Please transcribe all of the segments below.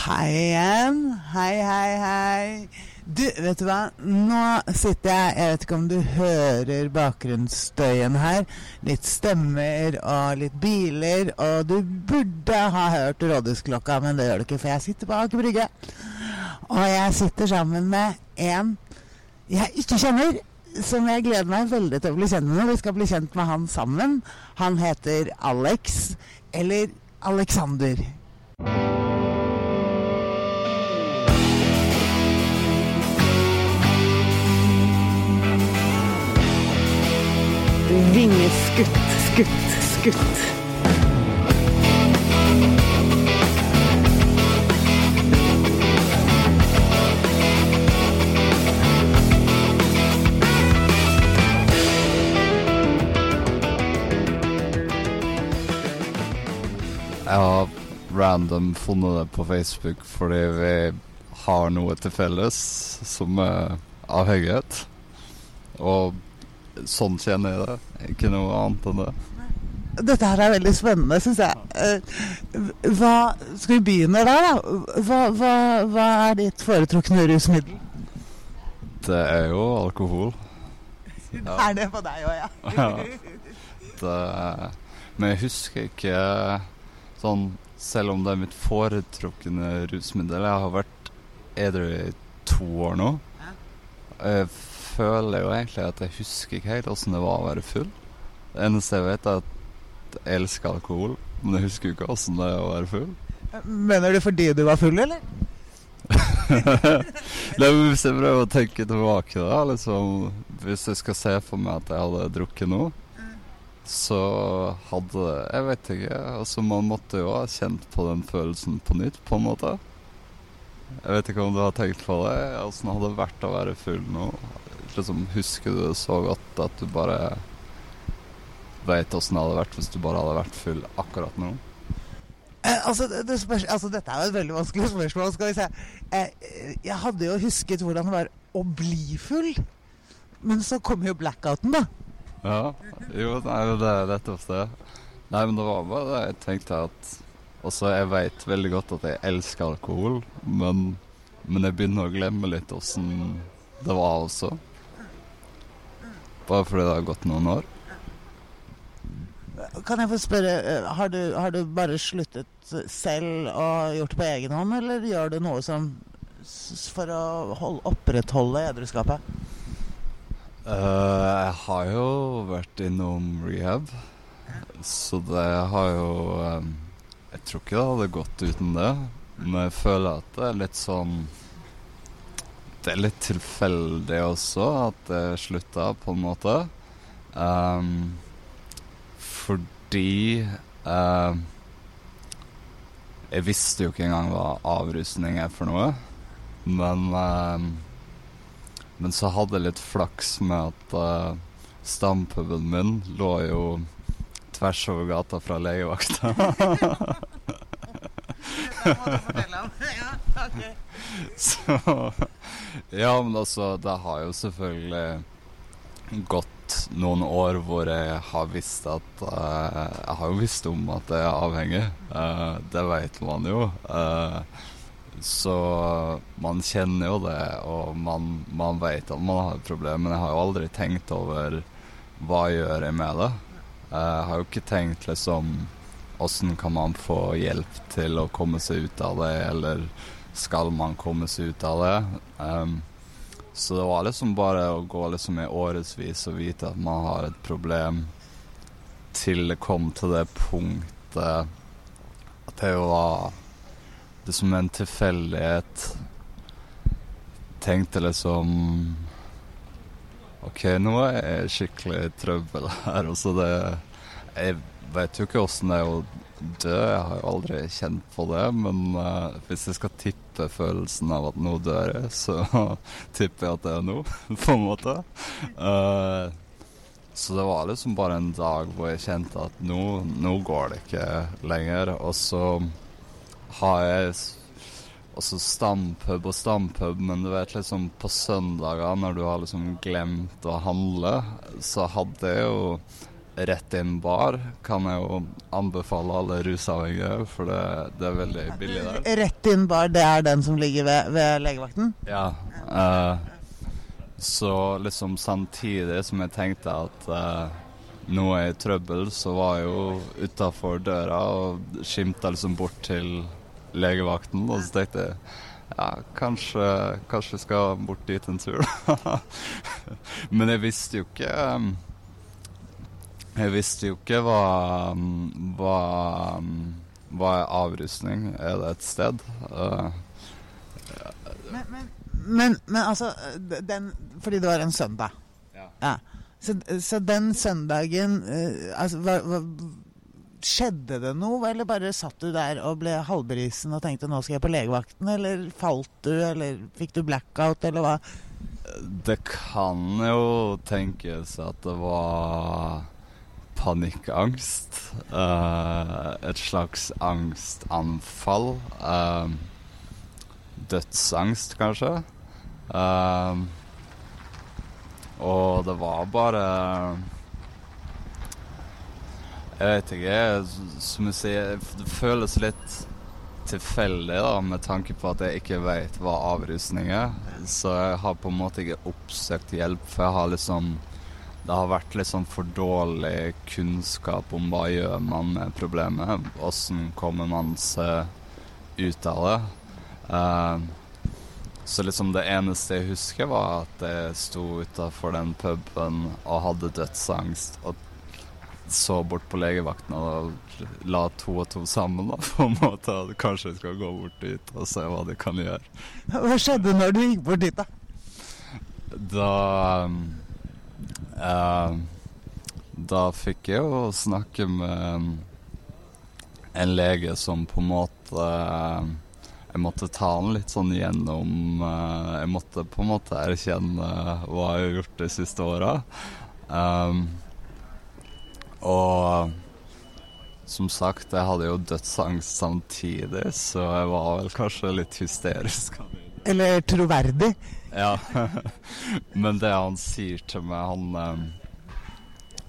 Hei igjen. Hei, hei, hei. Du, vet du hva? Nå sitter jeg Jeg vet ikke om du hører bakgrunnsstøyen her. Litt stemmer og litt biler. Og du burde ha hørt rådhusklokka, men det gjør du ikke, for jeg sitter bak brygge. Og jeg sitter sammen med en jeg ikke kjenner, som jeg gleder meg veldig til å bli kjent med. Vi skal bli kjent med han sammen. Han heter Alex, eller Alexander. Vingeskutt, skutt, skutt. Jeg har random funnet det på Facebook fordi vi har noe til felles som er avhengighet. Og sånn kjenner jeg det. Ikke noe annet enn det. Dette her er veldig spennende, syns jeg. Eh, Hva, skal vi begynne der, da? Hva, hva, hva er ditt foretrukne rusmiddel? Det er jo alkohol. Det er det på deg òg, ja. Ja. Det, men jeg husker ikke sånn Selv om det er mitt foretrukne rusmiddel Jeg har vært edru i to år nå. Jeg føler jo egentlig at jeg husker ikke helt åssen det var å være full. Det eneste jeg vet, er at jeg elsker alkohol, men jeg husker jo ikke åssen det er å være full. Mener du fordi du var full, eller? Det er Hvis jeg prøver å tenke tilbake, da liksom, Hvis jeg skal se for meg at jeg hadde drukket noe, så hadde Jeg vet ikke. Altså, man måtte jo ha kjent på den følelsen på nytt, på en måte. Jeg vet ikke om du har tenkt på det. Åssen hadde det vært å være full nå? Liksom, husker du det så godt at du bare veit åssen det hadde vært hvis du bare hadde vært full akkurat nå? Eh, altså, det, spørs, altså, dette er jo et veldig vanskelig spørsmål. Skal vi se. Eh, jeg hadde jo husket hvordan det var å bli full. Men så kom jo blackouten, da. Ja. Jo, nei, det er det. Nei, men det var bare det jeg tenkte at Altså, jeg veit veldig godt at jeg elsker alkohol, men, men jeg begynner å glemme litt åssen det var også. Bare fordi det har gått noen år. Kan jeg få spørre, eh, har du, har du bare sluttet selv og gjort det på egen hånd, eller gjør du noe som for å hold, opprettholde edruskapet? Uh, jeg har jo vært innom rehab, så det har jo um, Jeg tror ikke det hadde gått uten det, men jeg føler at det er litt sånn Det er litt tilfeldig også at det slutta, på en måte. Um, fordi uh, Jeg visste jo ikke engang hva avrusning er for noe, men uh, men så hadde jeg litt flaks med at uh, stampuben min lå jo tvers over gata fra legevakta. så Ja, men altså, det har jo selvfølgelig gått noen år hvor jeg har visst at uh, Jeg har jo visst om at jeg er avhengig. Uh, det vet man jo. Uh, så man kjenner jo det, og man, man vet at man har et problem. Men jeg har jo aldri tenkt over hva gjør jeg med det. Jeg har jo ikke tenkt liksom Åssen kan man få hjelp til å komme seg ut av det, eller skal man komme seg ut av det? Um, så det var liksom bare å gå liksom i årevis og vite at man har et problem, til det kom til det punktet at det var liksom en tilfeldighet tenkte liksom OK, nå er jeg skikkelig i trøbbel her. Og så det Jeg vet jo ikke åssen det er å dø, jeg har jo aldri kjent på det. Men uh, hvis jeg skal tippe følelsen av at nå dør jeg, så tipper jeg at det er nå, på en måte. Uh, så det var liksom bare en dag hvor jeg kjente at nå, nå går det ikke lenger. Og så har jeg også stampub og stampub, men du vet liksom på søndager når du har liksom glemt å handle, så hadde jeg jo rett inn bar kan jeg jo anbefale alle rusavhengige, for det, det er veldig billig der. Rett inn bar, det er den som ligger ved, ved legevakten? Ja. eh, så liksom samtidig som jeg tenkte at eh, nå er jeg i trøbbel, så var jeg jo utafor døra og skimta liksom bort til legevakten, og så tenkte jeg ja, kanskje, kanskje skal bort dit en tur. Men jeg visste jo ikke um, Jeg visste jo ikke hva um, Hva, um, hva er avrustning? Er det et sted? Uh, Men, men, men, men altså den, Fordi det var en søndag. Ja. Ja. Så, så den søndagen eh, altså, hva, hva, Skjedde det noe, eller bare satt du der og ble halvbrisen og tenkte 'nå skal jeg på legevakten', eller falt du, eller fikk du blackout, eller hva? Det kan jo tenkes at det var panikkangst. Uh, et slags angstanfall. eh, dødsangst, kanskje. Eh, og det var bare Jeg vet ikke. Som jeg sier, det føles litt tilfeldig, da, med tanke på at jeg ikke vet hva avrusning er. Så jeg har på en måte ikke oppsøkt hjelp, for jeg har liksom Det har vært litt sånn for dårlig kunnskap om hva gjør man med problemet. Åssen kommer man seg ut av det. Uh, så liksom det eneste jeg husker, var at jeg sto utafor den puben og hadde dødsangst. Og så bort på legevakten og la to og to sammen, da, på en måte. At kanskje jeg skal gå bort dit og se hva de kan gjøre. Hva skjedde når du gikk bort dit, da? Da eh, Da fikk jeg jo snakke med en lege som på en måte eh, Jeg måtte ta han litt sånn gjennom eh, Jeg måtte på en måte erkjenne hva jeg har gjort de siste åra. Um, og som sagt, jeg hadde jo dødsangst samtidig, så jeg var vel kanskje litt hysterisk. Eller troverdig? Ja. Men det han sier til meg, han eh,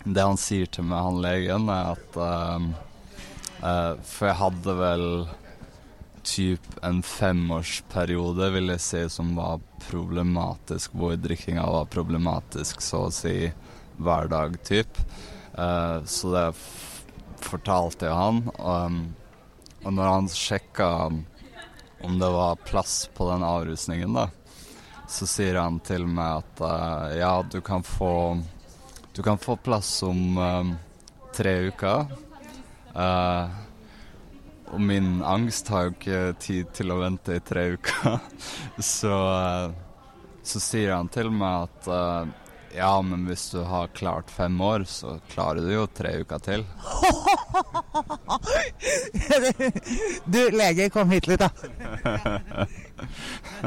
Det han sier til meg, han legen, er at eh, For jeg hadde vel typ en femårsperiode, vil jeg si, som var problematisk, hvor drikkinga var problematisk så å si hver dag, typ. Uh, så det fortalte jeg han. Um, og når han sjekka om det var plass på den avrusningen, da, så sier han til meg at uh, ja, du kan få Du kan få plass om eh, tre uker. Uh, og min angst har jo ikke tid til å vente i tre uker. så, uh, så sier han til meg at ja, men hvis du har klart fem år, så klarer du jo tre uker til. du, lege, kom hit litt, da.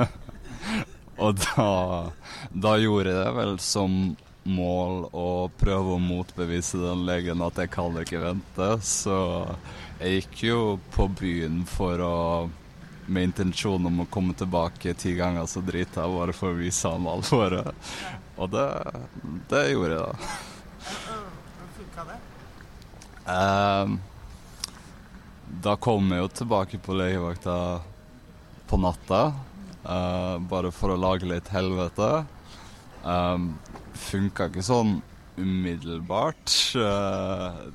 Og da, da gjorde jeg det vel som mål å prøve å motbevise den legen at jeg kan ikke vente. Så jeg gikk jo på byen for å med intensjon om å komme tilbake ti ganger så drita, bare for å vise ham alvoret. Og det, det gjorde jeg, da. Funka det? Eh, da kom jeg jo tilbake på legevakta på natta, eh, bare for å lage litt helvete. Um, Funka ikke sånn umiddelbart. Uh,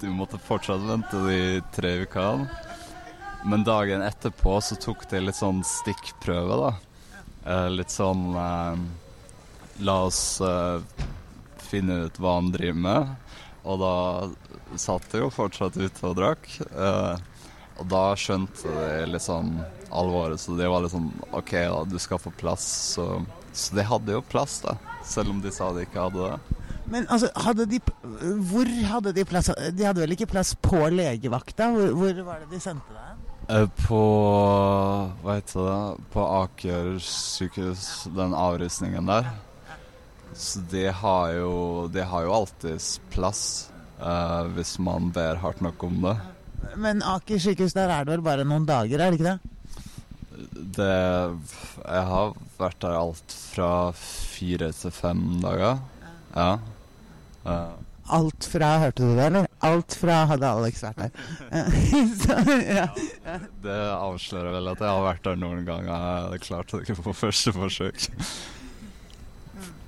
du måtte fortsatt vente de tre ukene. Men dagen etterpå så tok de litt sånn stikkprøve, da. Uh, litt sånn eh, La oss eh, finne ut hva han driver med. Og da satt de jo fortsatt ute og drakk. Eh, og da skjønte de litt sånn alvoret, så det var sånn OK, da, du skal få plass. Så, så de hadde jo plass, da. Selv om de sa de ikke hadde det. Men altså, hadde de Hvor hadde de plass? De hadde vel ikke plass på legevakta? Hvor, hvor var det de sendte deg? Eh, På Hva heter det? På Aker sykehus, den avrusningen der. Så de har jo De har jo alltids plass eh, hvis man ber hardt nok om det. Men Aker sykehus, der er det vel bare noen dager, er det ikke det? Det Jeg har vært der alt fra fire til fem dager. Ja. Uh. alt fra Hørte du det, eller? Alt fra hadde Alex vært der. Så, ja. Det avslører vel at jeg har vært der noen ganger. Jeg klarte det ikke på første forsøk.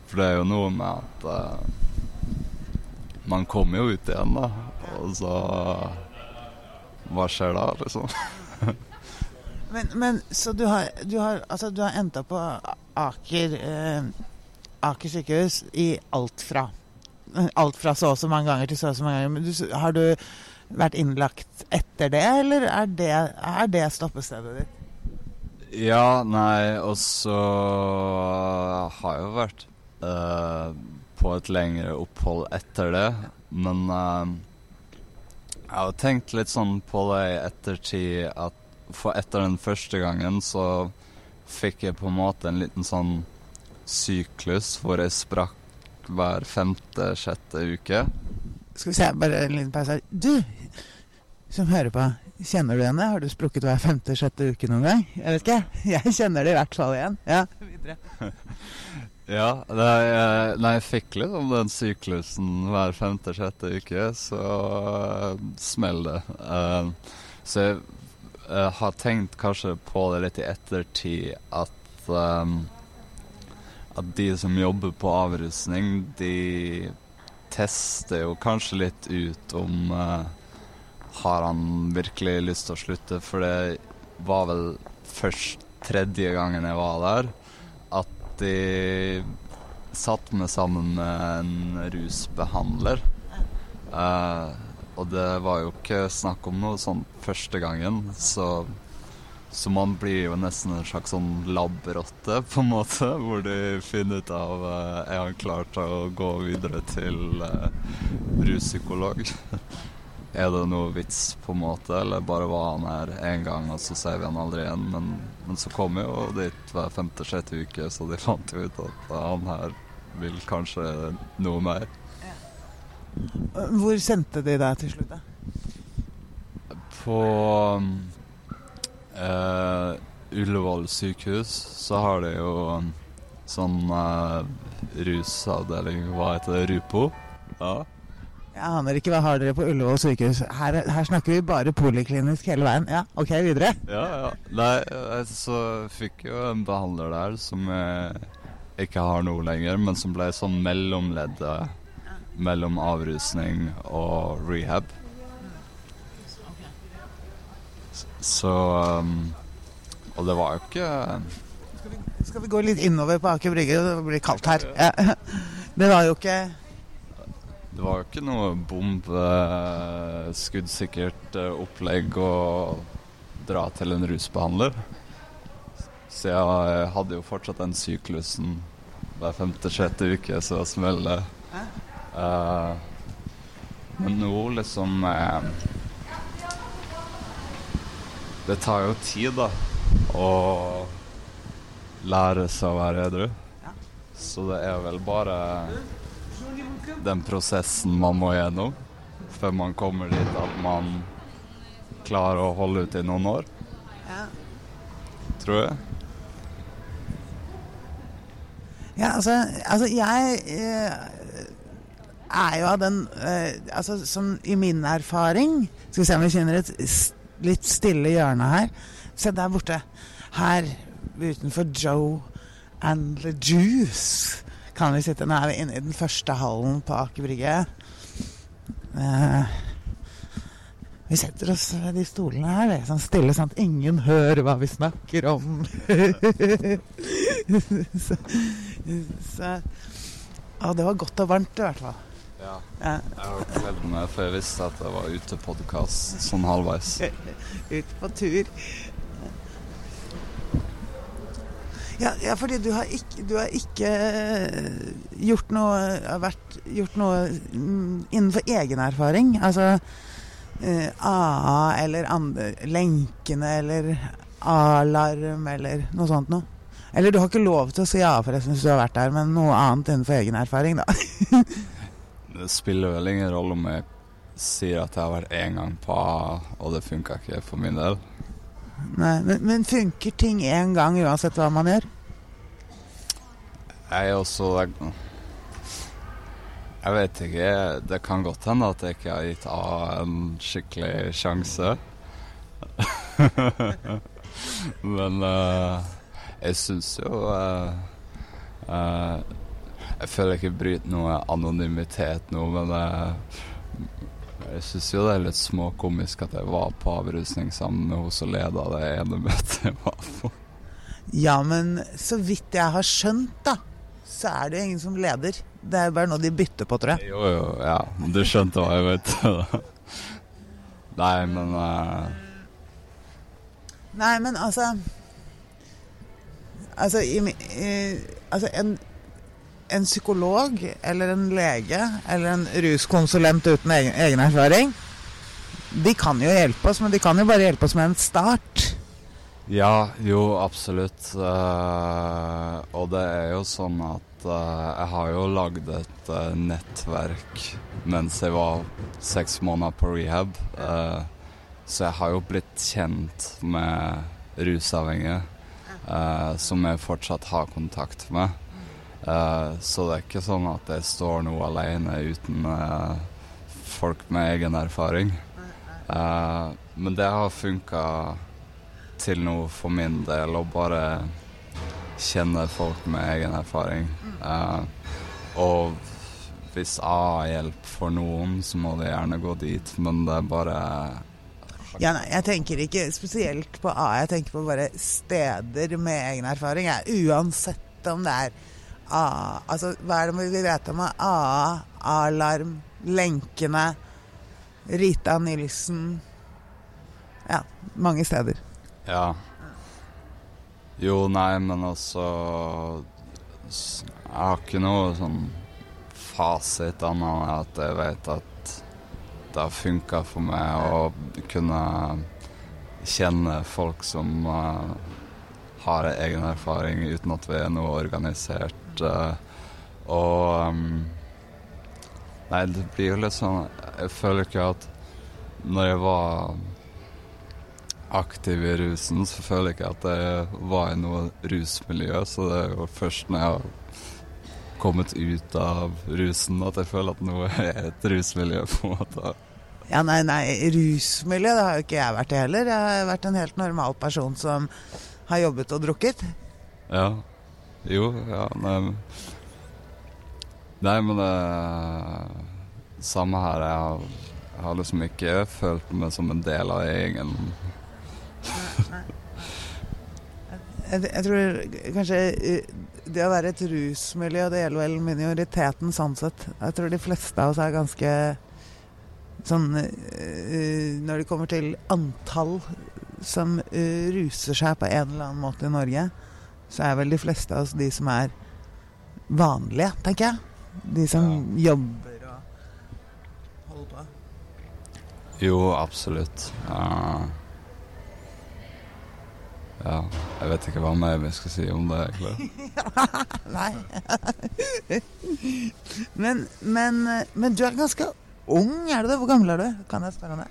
For det er jo noe med at uh, man kommer jo ut igjen, da. Og så Hva skjer da, liksom? Men, men så du har, du har, altså, du har endt opp på Aker, eh, Aker sykehus i alt fra Alt fra så og så mange ganger til så og så mange ganger. Men du, har du vært innlagt etter det, eller er det, er det stoppestedet ditt? Ja, nei, og så har jeg jo vært eh, på et lengre opphold etter det. Men eh, jeg har tenkt litt sånn på det i ettertid at For etter den første gangen så fikk jeg på en måte en liten sånn syklus hvor jeg sprakk hver femte-sjette uke. Skal vi se, bare en liten pause her. Du som hører på, kjenner du igjen det? Har du sprukket hver femte-sjette uke noen gang? Jeg vet ikke. Jeg kjenner det i hvert fall igjen. Ja, videre. Ja, det, jeg, når jeg fikk liksom den syklusen hver femte-sjette uke, så smeller det. Uh, så jeg uh, har tenkt kanskje på det litt i ettertid at um, at de som jobber på avrusning, de tester jo kanskje litt ut om uh, Har han virkelig lyst til å slutte? For det var vel først tredje gangen jeg var der, de satt meg sammen med en rusbehandler. Uh, og det var jo ikke snakk om noe sånn første gangen, så så man blir jo nesten en slags sånn labrotte, på en måte, hvor de finner ut av uh, Er han klar til å gå videre til uh, ruspsykolog? er det noe vits, på en måte, eller bare var han her én gang, og så ser vi han aldri igjen? Men, men så kom jeg jo dit hver femte-sjette uke, så de fant jo ut at han her vil kanskje noe mer. Hvor sendte de deg til slutt, da? På uh, Ullevål sykehus så har de jo en sånn eh, rusavdeling, hva heter det, Rupo? Ja. Jeg aner ikke hva har dere på Ullevål sykehus. Her, her snakker vi bare poliklinisk hele veien. Ja, ok, videre. Ja, ja. Nei, eh, så fikk jo en behandler der som jeg ikke har noe lenger, men som ble sånn mellomleddet mellom avrusning og rehab. Så um, Og det var jo ikke skal vi, skal vi gå litt innover på Aker Brygge? Det blir kaldt her. Ja. Det var jo ikke Det var jo ikke noe bombeskuddsikkert opplegg å dra til en rusbehandler. Så jeg hadde jo fortsatt den syklusen hver femte-sjette uke, så smeller det. Uh, men nå liksom uh, Det tar jo tid, da, å lære seg å være edru. Så det er vel bare den prosessen man må gjennom før man kommer dit at man klarer å holde ut i noen år. Ja. Tror jeg. Ja, altså, altså jeg eh, er jo av den eh, Altså som i min erfaring Skal vi se om vi finner et litt stille hjørne her. Se der borte. Her utenfor Joe and the Juice kan vi sitte. Nå er vi inne i den første hallen på Aker Brygge. Eh, vi setter oss ved de stolene her, det er sånn stille, sånn at ingen hører hva vi snakker om. så, så Å, det var godt og varmt i hvert fall. Ja. Ja, Jeg har kledd meg, for jeg visste at det var ute-podkast sånn halvveis. ut på tur. Ja, ja, fordi du har ikke, du har ikke eh, gjort noe, vært, gjort noe mm, innenfor egen erfaring. Altså eh, AA eller andre, lenkene eller alarm eller noe sånt noe. Eller du har ikke lov til å si ja forresten hvis du har vært der, men noe annet innenfor egen erfaring, da. Det spiller vel ingen rolle om jeg sier at jeg har vært én gang på A, og det funka ikke for min del. Nei, men, men funker ting én gang uansett hva man gjør? Jeg er også Jeg vet ikke. Det kan godt hende at jeg ikke har gitt A en skikkelig sjanse. Men uh, jeg syns jo uh, uh, Jeg føler ikke bryter noe anonymitet nå, men jeg syns jo det er litt småkomisk at jeg var på avrusning sammen med hun som leda det ene møtet jeg var på. Ja, men så vidt jeg har skjønt, da, så er det jo ingen som leder. Det er jo bare noe de bytter på, tror jeg. Jo, jo, ja. Du skjønte hva jeg vet. Nei, men uh... Nei, men altså Altså, i, i, altså en, en psykolog eller en lege eller en ruskonsulent uten egen, egen erfaring De kan jo hjelpe oss, men de kan jo bare hjelpe oss med en start. Ja, jo, absolutt. Uh, og det er jo sånn at uh, jeg har jo lagd et uh, nettverk mens jeg var seks måneder på rehab. Eh, så jeg har jo blitt kjent med rusavhengige eh, som jeg fortsatt har kontakt med. Eh, så det er ikke sånn at jeg står nå alene uten eh, folk med egen erfaring. Eh, men det har funka til nå for min del å bare kjenne folk med egen erfaring. Eh, og hvis A har hjelp for noen, så må de gjerne gå dit, men det er bare Ja, nei, jeg tenker ikke spesielt på A, jeg tenker på bare steder med egen erfaring. Jeg. Uansett om det er A Altså, hva er det vi vet om AA, A-alarm, Lenkene, Rita Nilsen Ja, mange steder. Ja. Jo, nei, men altså Jeg har ikke noe sånn fasit annet enn at jeg vet at det har funka for meg å kunne kjenne folk som eh, har jeg egen erfaring uten at vi er noe organisert. eh, og um, Nei, det blir jo litt sånn Jeg føler ikke at når jeg var aktiv i rusen, så føler jeg ikke at jeg var i noe rusmiljø. Så det er jo først når jeg har kommet ut av rusen at jeg føler at noe er et rusmiljø, på en måte. Ja, nei, nei, rusmiljø, det har jo ikke jeg vært i heller. Jeg har vært en helt normal person som har jobbet og drukket. Ja. Jo, ja, nei men- Nei, men det Samme her. Jeg har, jeg har liksom ikke følt meg som en del av gjengen. Jeg, jeg tror kanskje eh, det å være et rusmiljø, det gjelder vel minoriteten sånn sett. Jeg tror de fleste av oss er ganske sånn eh, Når det kommer til antall som eh, ruser seg på en eller annen måte i Norge, så er vel de fleste av oss de som er vanlige, tenker jeg. De som jobber og holder på. Jo, absolutt. Ja. ja. Jeg vet ikke hva mer vi skal si om det, egentlig. Nei. men, men, men du er ganske ung, er du det? Hvor gammel er du? Kan jeg spørre om det?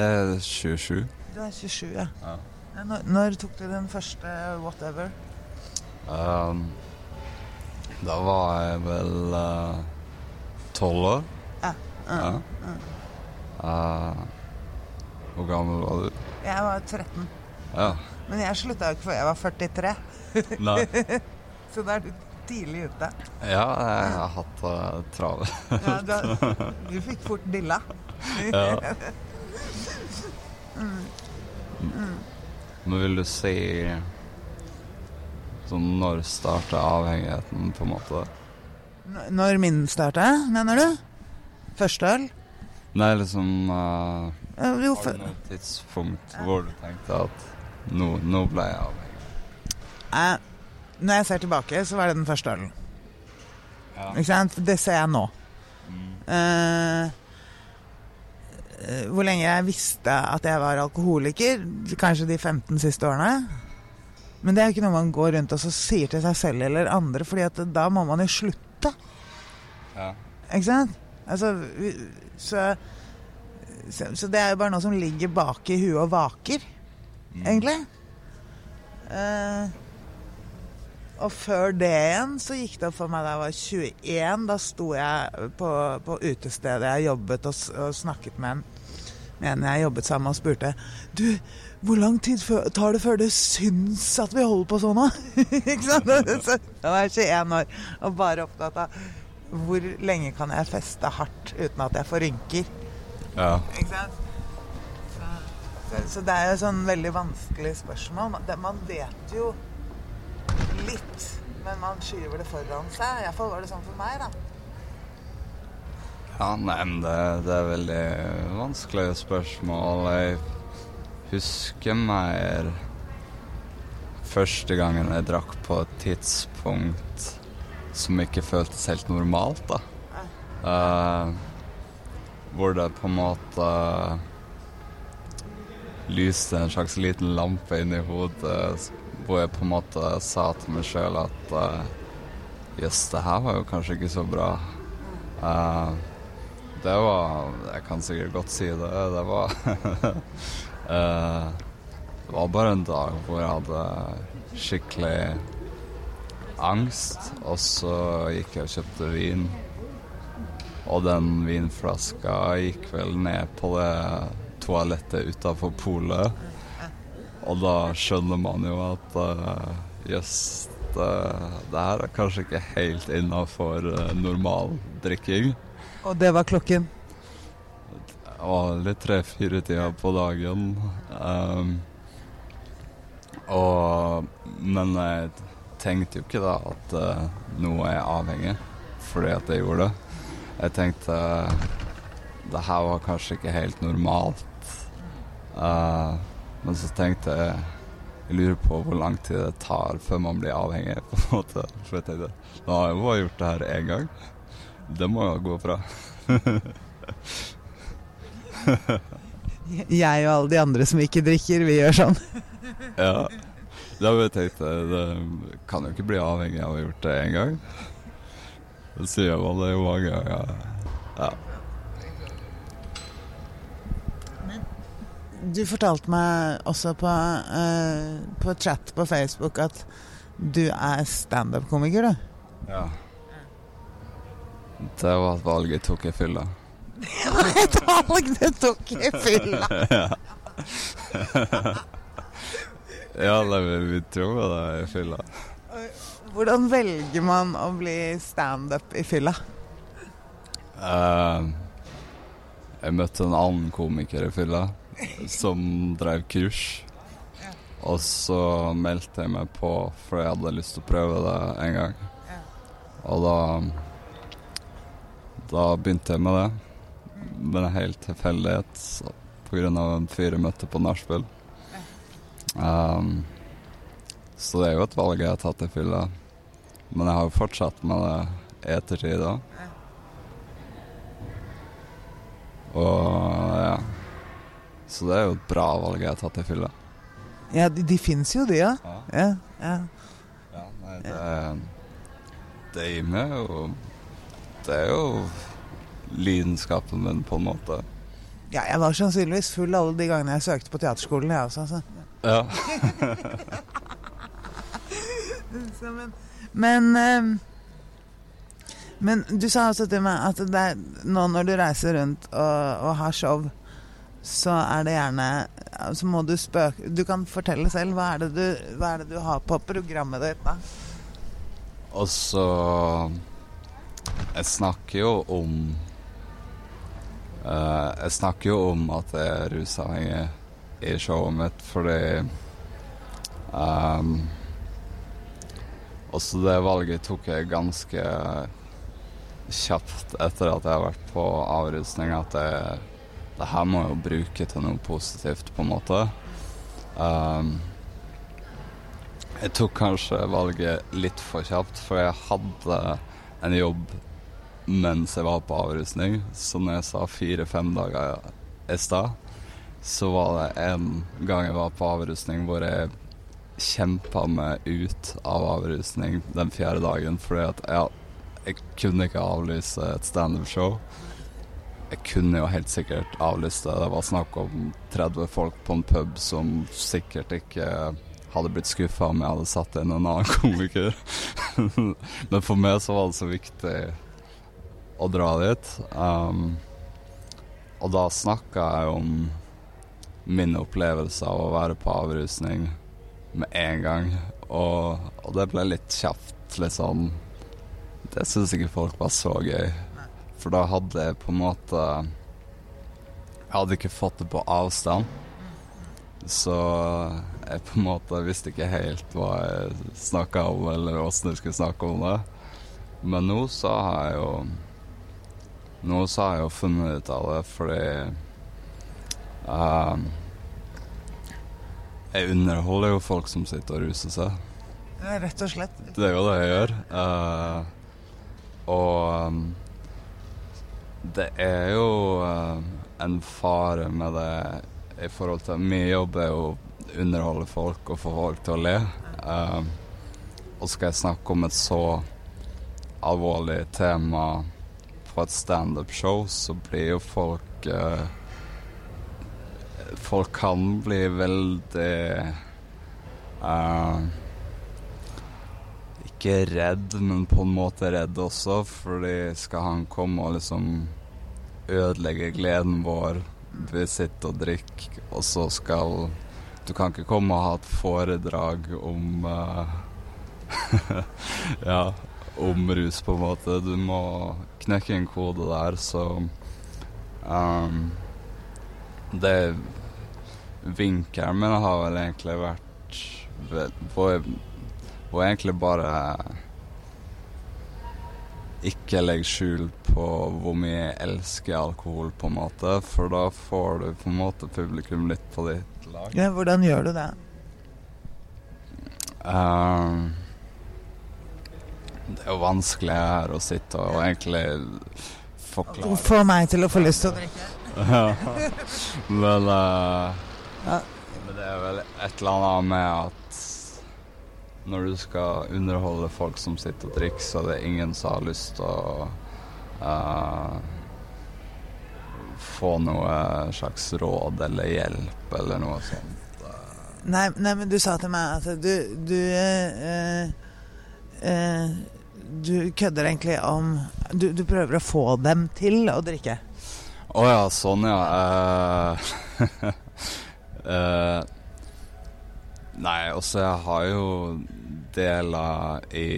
Er 27. Du er 27, ja. Ja. Når, når tok du den første whatever? Um, da var jeg vel eh, tolv år. Ja. Ja. Uh, hvor gammel var du? Jeg var 13. Ja. Men jeg slutta jo ikke før jeg var 43, Nei. så da er du tidlig ute. Ja, jeg har hatt det travelt. Ja, du, du fikk fort dilla. Ja. Men vil du si Sånn når starta avhengigheten, på en måte? N- Når min starta, mener du? Første øl? Nei, liksom uh, Ja, Jo, Har du noe tidspunkt hvor du tenkte at nå, nå ble jeg avhengig? Eh, Når jeg ser tilbake, så var det den første ølen. Ja. Ikke sant? Det ser jeg nå. Mm. Eh, hvor lenge jeg visste at jeg var alkoholiker, kanskje de 15 siste årene. Men det er jo ikke noe man går rundt og så sier til seg selv eller andre, fordi at da må man jo slutte. Ja. Ikke sant? Altså, så, så, så det er jo bare noe som ligger bak i huet og vaker, Mm. egentlig. Eh, og før det igjen så gikk det opp for meg da jeg var 21. Da sto jeg på, på utestedet jeg jobbet og, og snakket med en, med en jeg jobbet sammen med og spurte Du, hvor lang tid tar det før det syns at vi holder på sånn, da? Ikke sant? Så, da var jeg 21 år og bare opptatt av hvor lenge kan jeg feste hardt uten at jeg får rynker. Ja. Ikke sant? Så, så, det er jo sånn veldig vanskelig spørsmål. Man vet jo litt, men man skyver det foran seg. Iallfall var det sånn for meg, da. Ja, nei, men det, det er veldig vanskelige spørsmål. Jeg husker mer første gangen jeg drakk på et tidspunkt som ikke føltes helt normalt, da. Uh, hvor det på en måte lyste en slags liten lampe inni hodet, hvor jeg på en måte sa til meg sjøl at jøss, uh, det her var jo kanskje ikke så bra. Uh, det var Jeg kan sikkert godt si det. Det var Det var bare en dag hvor jeg hadde skikkelig angst, og så gikk jeg og kjøpte vin. Og den vinflaska gikk vel ned på det toalettet utafor polet. Og da skjønner man jo at jøss, uh, det, det, her er kanskje ikke helt innafor uh, normal drikking. Og det var klokken? Det var litt tre-fire-tida på dagen. Um, og Men jeg tenkte jo ikke da at uh, noe er avhengig fordi at jeg gjorde det. Jeg tenkte uh, det her var kanskje ikke helt normalt. Uh, men så tenkte jeg jeg lurer på hvor lang tid det tar før man blir avhengig. på en måte. For jeg tenkte nå har jeg bare gjort det her én gang. Det må jo gå bra. jeg og alle de andre som ikke drikker, vi gjør sånn. ja. Da jeg tenkt, det kan jo ikke bli avhengig av å ha gjort det én gang. Det sier man det jo mange ganger. Ja. Du fortalte meg også på, uh, på chat på Facebook at du er standup-komiker, du. Ja. Det var et valg jeg tok i fylla. Det var et valg du tok i fylla! ja. ja, det, vi tror det er i fylla. Hvordan velger man å bli standup i fylla? Uh, jeg møtte en annen komiker i fylla som drev kurs. Og så meldte jeg meg på for jeg hadde lyst til å prøve det en gang. Og da Da begynte jeg med det. Med en hel tilfeldighet pga. en fyr jeg møtte på nachspiel. Um, så det er jo et valg jeg har tatt i fylla. Men jeg har jo fortsatt med det i ettertid òg. Og. Så det er jo et bra valg jeg har tatt i fylla. Ja, de, de fins jo, de, ja. ja. ja. ja nei, det, det gir meg jo Det er jo lidenskapen min, på en måte. Ja, jeg var sannsynligvis full alle de gangene jeg søkte på teaterskolen, jeg også. Altså. Ja. Så, men men, eh, men du sa også til meg at er, nå når du reiser rundt og, og, har show, så er det gjerne Så må du spøke Du kan fortelle selv. Hva er det du, er det du har på programmet ditt da? Og så Jeg snakker jo om uh, Jeg snakker jo om at jeg er rusavhengig i showet mitt fordi um, også det valget tok jeg ganske kjapt etter at jeg har vært på avrusning, at jeg, det her må jeg jo bruke til noe positivt, på en måte. Um, jeg tok kanskje valget litt for kjapt, for jeg hadde en jobb mens jeg var på avrusning. når jeg sa fire-fem dager i stad, så var det en gang jeg var på avrusning hvor jeg kjempa meg ut av avrusning den fjerde dagen fordi at ja, jeg kunne ikke avlyse et standup-show. Jeg kunne jo helt sikkert avlyst det. Det var snakk om 30 folk på en pub som sikkert ikke hadde blitt skuffa om jeg hadde satt inn en annen komiker. Men for meg så var det så viktig å dra dit. Um, og da snakka jeg om min opplevelse av å være på avrusning med en gang. Og, og det ble litt kjapt, sånn Det syns ikke folk var så gøy. For da hadde jeg på en måte Jeg hadde ikke fått det på avstand. Så jeg på en måte visste ikke helt hva jeg snakka om, eller åssen jeg skulle snakke om det. Men nå så har jeg jo Nå så har jeg jo funnet ut av det, fordi uh, Jeg underholder jo folk som sitter og ruser seg. Ja, rett og slett. Det er jo det jeg gjør. Uh, og um, det er jo uh, en fare med det i forhold til Min jobb er jo å underholde folk og få folk til å le. Uh, og skal jeg snakke om et så alvorlig tema på et standup-show, så blir jo folk uh, Folk kan bli veldig uh, Ikke redd, men på en måte redd også, fordi skal han komme og liksom ødelegge gleden vår ved sitt og drikke. og så skal Du kan ikke komme og ha et foredrag om uh, Ja, om rus, på en måte. Du må knekke en kode der, så um, Det Vinkelen min har vel egentlig vært Var, var egentlig bare ikke legg skjul på hvor mye jeg elsker alkohol, på en måte. For da får du på en måte publikum litt på ditt lag. Ja, hvordan gjør du det? Uh, det er jo vanskelig her å sitte og egentlig forklare Få meg til å få lyst til å drikke? men, uh, Ja. men det er vel et eller annet med at når du skal underholde folk som sitter og drikker, så er det ingen som har lyst til å uh, få noe slags råd eller hjelp eller noe sånt. Nei, nei, men du sa til meg at du Du, uh, uh, du kødder egentlig om du, du prøver å få dem til å drikke. Å ja, sånn ja. Uh, nei, også jeg har jo deler i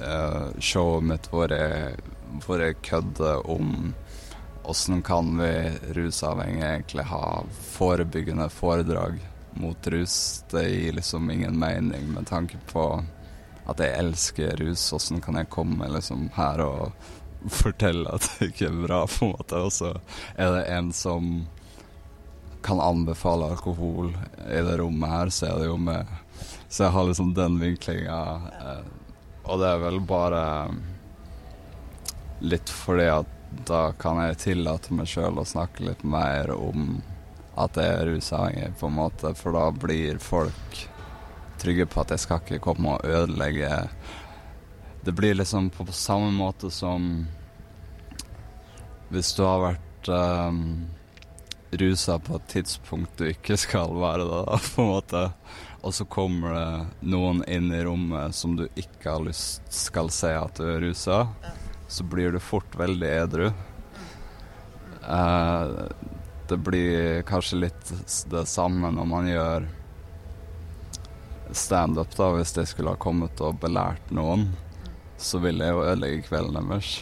uh, showet mitt hvor jeg, hvor jeg kødder om åssen kan vi rusavhengige egentlig ha forebyggende foredrag mot rus. Det gir liksom ingen mening med tanke på at jeg elsker rus. Åssen kan jeg komme liksom her og fortelle at det ikke er bra, på en måte. Og så er det en som kan anbefale alkohol i det rommet her, så er det jo med Så jeg har liksom den vinklinga. Eh, og det er vel bare litt fordi at da kan jeg tillate meg sjøl å snakke litt mer om at jeg er rusavhengig, på en måte, for da blir folk trygge på at jeg skal ikke komme og ødelegge Det blir liksom på samme måte som hvis du har vært um, rusa på et tidspunkt du ikke skal være det, da, på en måte, og så kommer det noen inn i rommet som du ikke har lyst skal se at du er rusa, så blir du fort veldig edru. Eh, det blir kanskje litt det samme når man gjør standup, da. Hvis jeg skulle ha kommet og belært noen, så ville jeg jo ødelegge kvelden deres.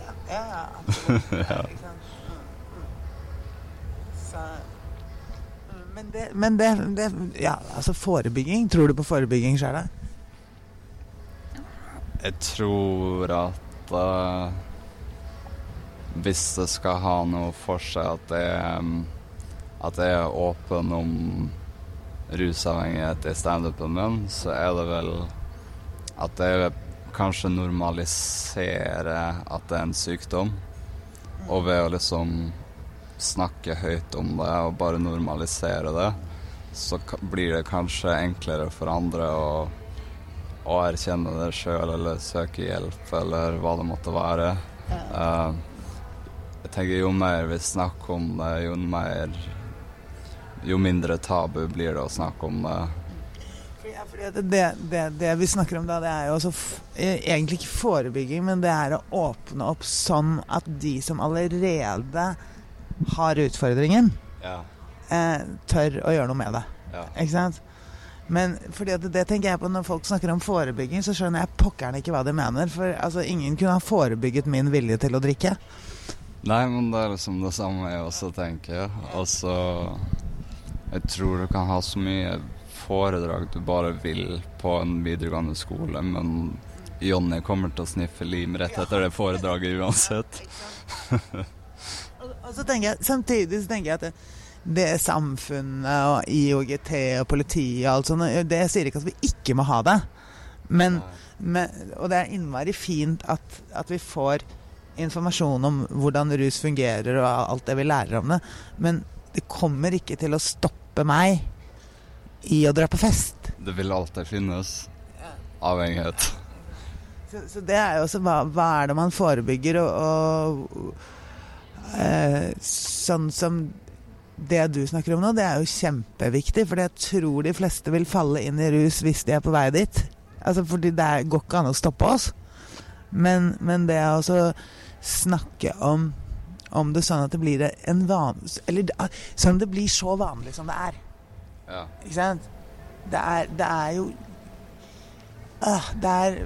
Ja, ja, absolutt. men det, men det, det Ja, altså forebygging. Tror du på forebygging sjøl? Jeg tror at uh, hvis det skal ha noe for seg at det er At jeg er åpen om rusavhengighet i standupen min, så er det vel at jeg kanskje normaliserer at det er en sykdom. Og ved å liksom snakke høyt om det og bare normalisere det, så blir det kanskje enklere for andre å å erkjenne det sjøl eller søke hjelp eller hva det måtte være. Uh, jeg tenker jo mer vi snakker om det, jo mer jo mindre tabu blir det å snakke om det. Ja, fordi det, det, det vi snakker om da, det er jo også f eh, egentlig ikke forebygging, men det er å åpne opp sånn at de som allerede har utfordringen, Ja. eh, tør å gjøre noe med det. Ja. Ikke sant? Men fordi at det tenker jeg på når folk snakker om forebygging, så skjønner jeg pokkeren ikke hva de mener. For altså, ingen kunne ha forebygget min vilje til å drikke. Nei, men det er liksom det samme jeg også tenker. Altså Jeg tror du kan ha så mye foredrag du bare vil på en videregående skole, men Jonny kommer til å sniffe lim rett etter det foredraget uansett. Og, så tenker jeg, Samtidig så tenker jeg at det, det er samfunnet og IOGT og politiet og alt sånt, det sier ikke at vi ikke må ha det. Men, men, og det er innmari fint at, at vi får informasjon om hvordan rus fungerer og alt det vi lærer om det. Men det kommer ikke til å stoppe meg i å dra på fest. Det vil alltid finnes avhengighet. Så, så det er jo også hva, hva er det man forebygger, og, og eh, sånn som det du snakker om nå, det er jo kjempeviktig, for jeg tror de fleste vil falle inn i rus hvis de er på vei dit. Altså, fordi det går ikke an å stoppe oss. Men, men det er også snakke om, om det sånn at det blir en van... Eller sånn at det blir så vanlig som det er. Ja. Ikke sant? Det er, det er jo er,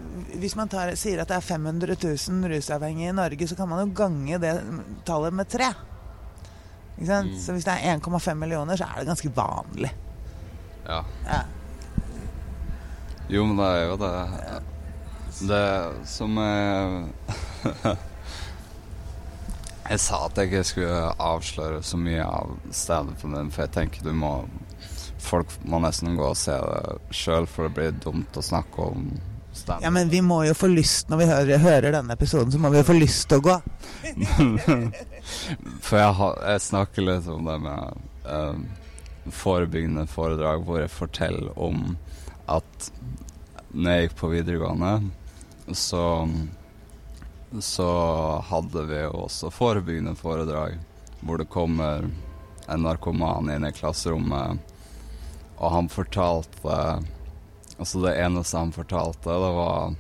Hvis man tar, sier at det er 500 000 rusavhengige i Norge, så kan man jo gange det tallet med tre. Mm. Så hvis det er 1,5 millioner, så er det ganske vanlig. ja. Ja. Jo, men det er jo det Det som jeg Jeg sa at jeg ikke skulle avsløre så mye av stedet for den, for jeg tenker du må Folk må nesten gå og se det sjøl, for det blir dumt å snakke om stedet. ja, men vi må jo få lyst når vi hører, hører denne episoden, så må vi jo få lyst til å gå. For jeg, har, jeg snakker litt om det med eh, forebyggende foredrag hvor jeg forteller om at når jeg gikk på videregående, så så hadde vi jo også forebyggende foredrag hvor det kommer en narkoman inn i klasserommet, og han fortalte Altså, det eneste han fortalte, det var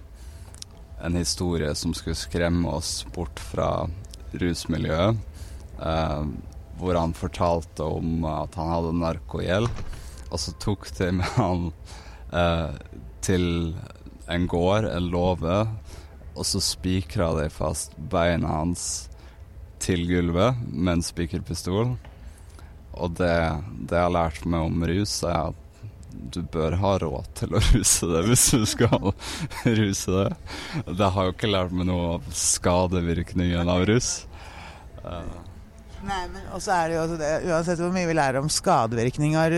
en historie som skulle skremme oss bort fra rusmiljøet. Eh, hvor han fortalte om at han hadde narkogjeld, og så tok de med han eh, til en gård, en låve, og så spikra de fast beina hans til gulvet med en spikerpistol. Og det, det jeg har lært meg om rus, er at du bør ha råd til å ruse det hvis du skal ruse det. Det har jo ikke lært meg noe av skadevirkningen av rus. Eh, Nei, men også er det jo også det, Uansett hvor mye vi lærer om skadevirkning av,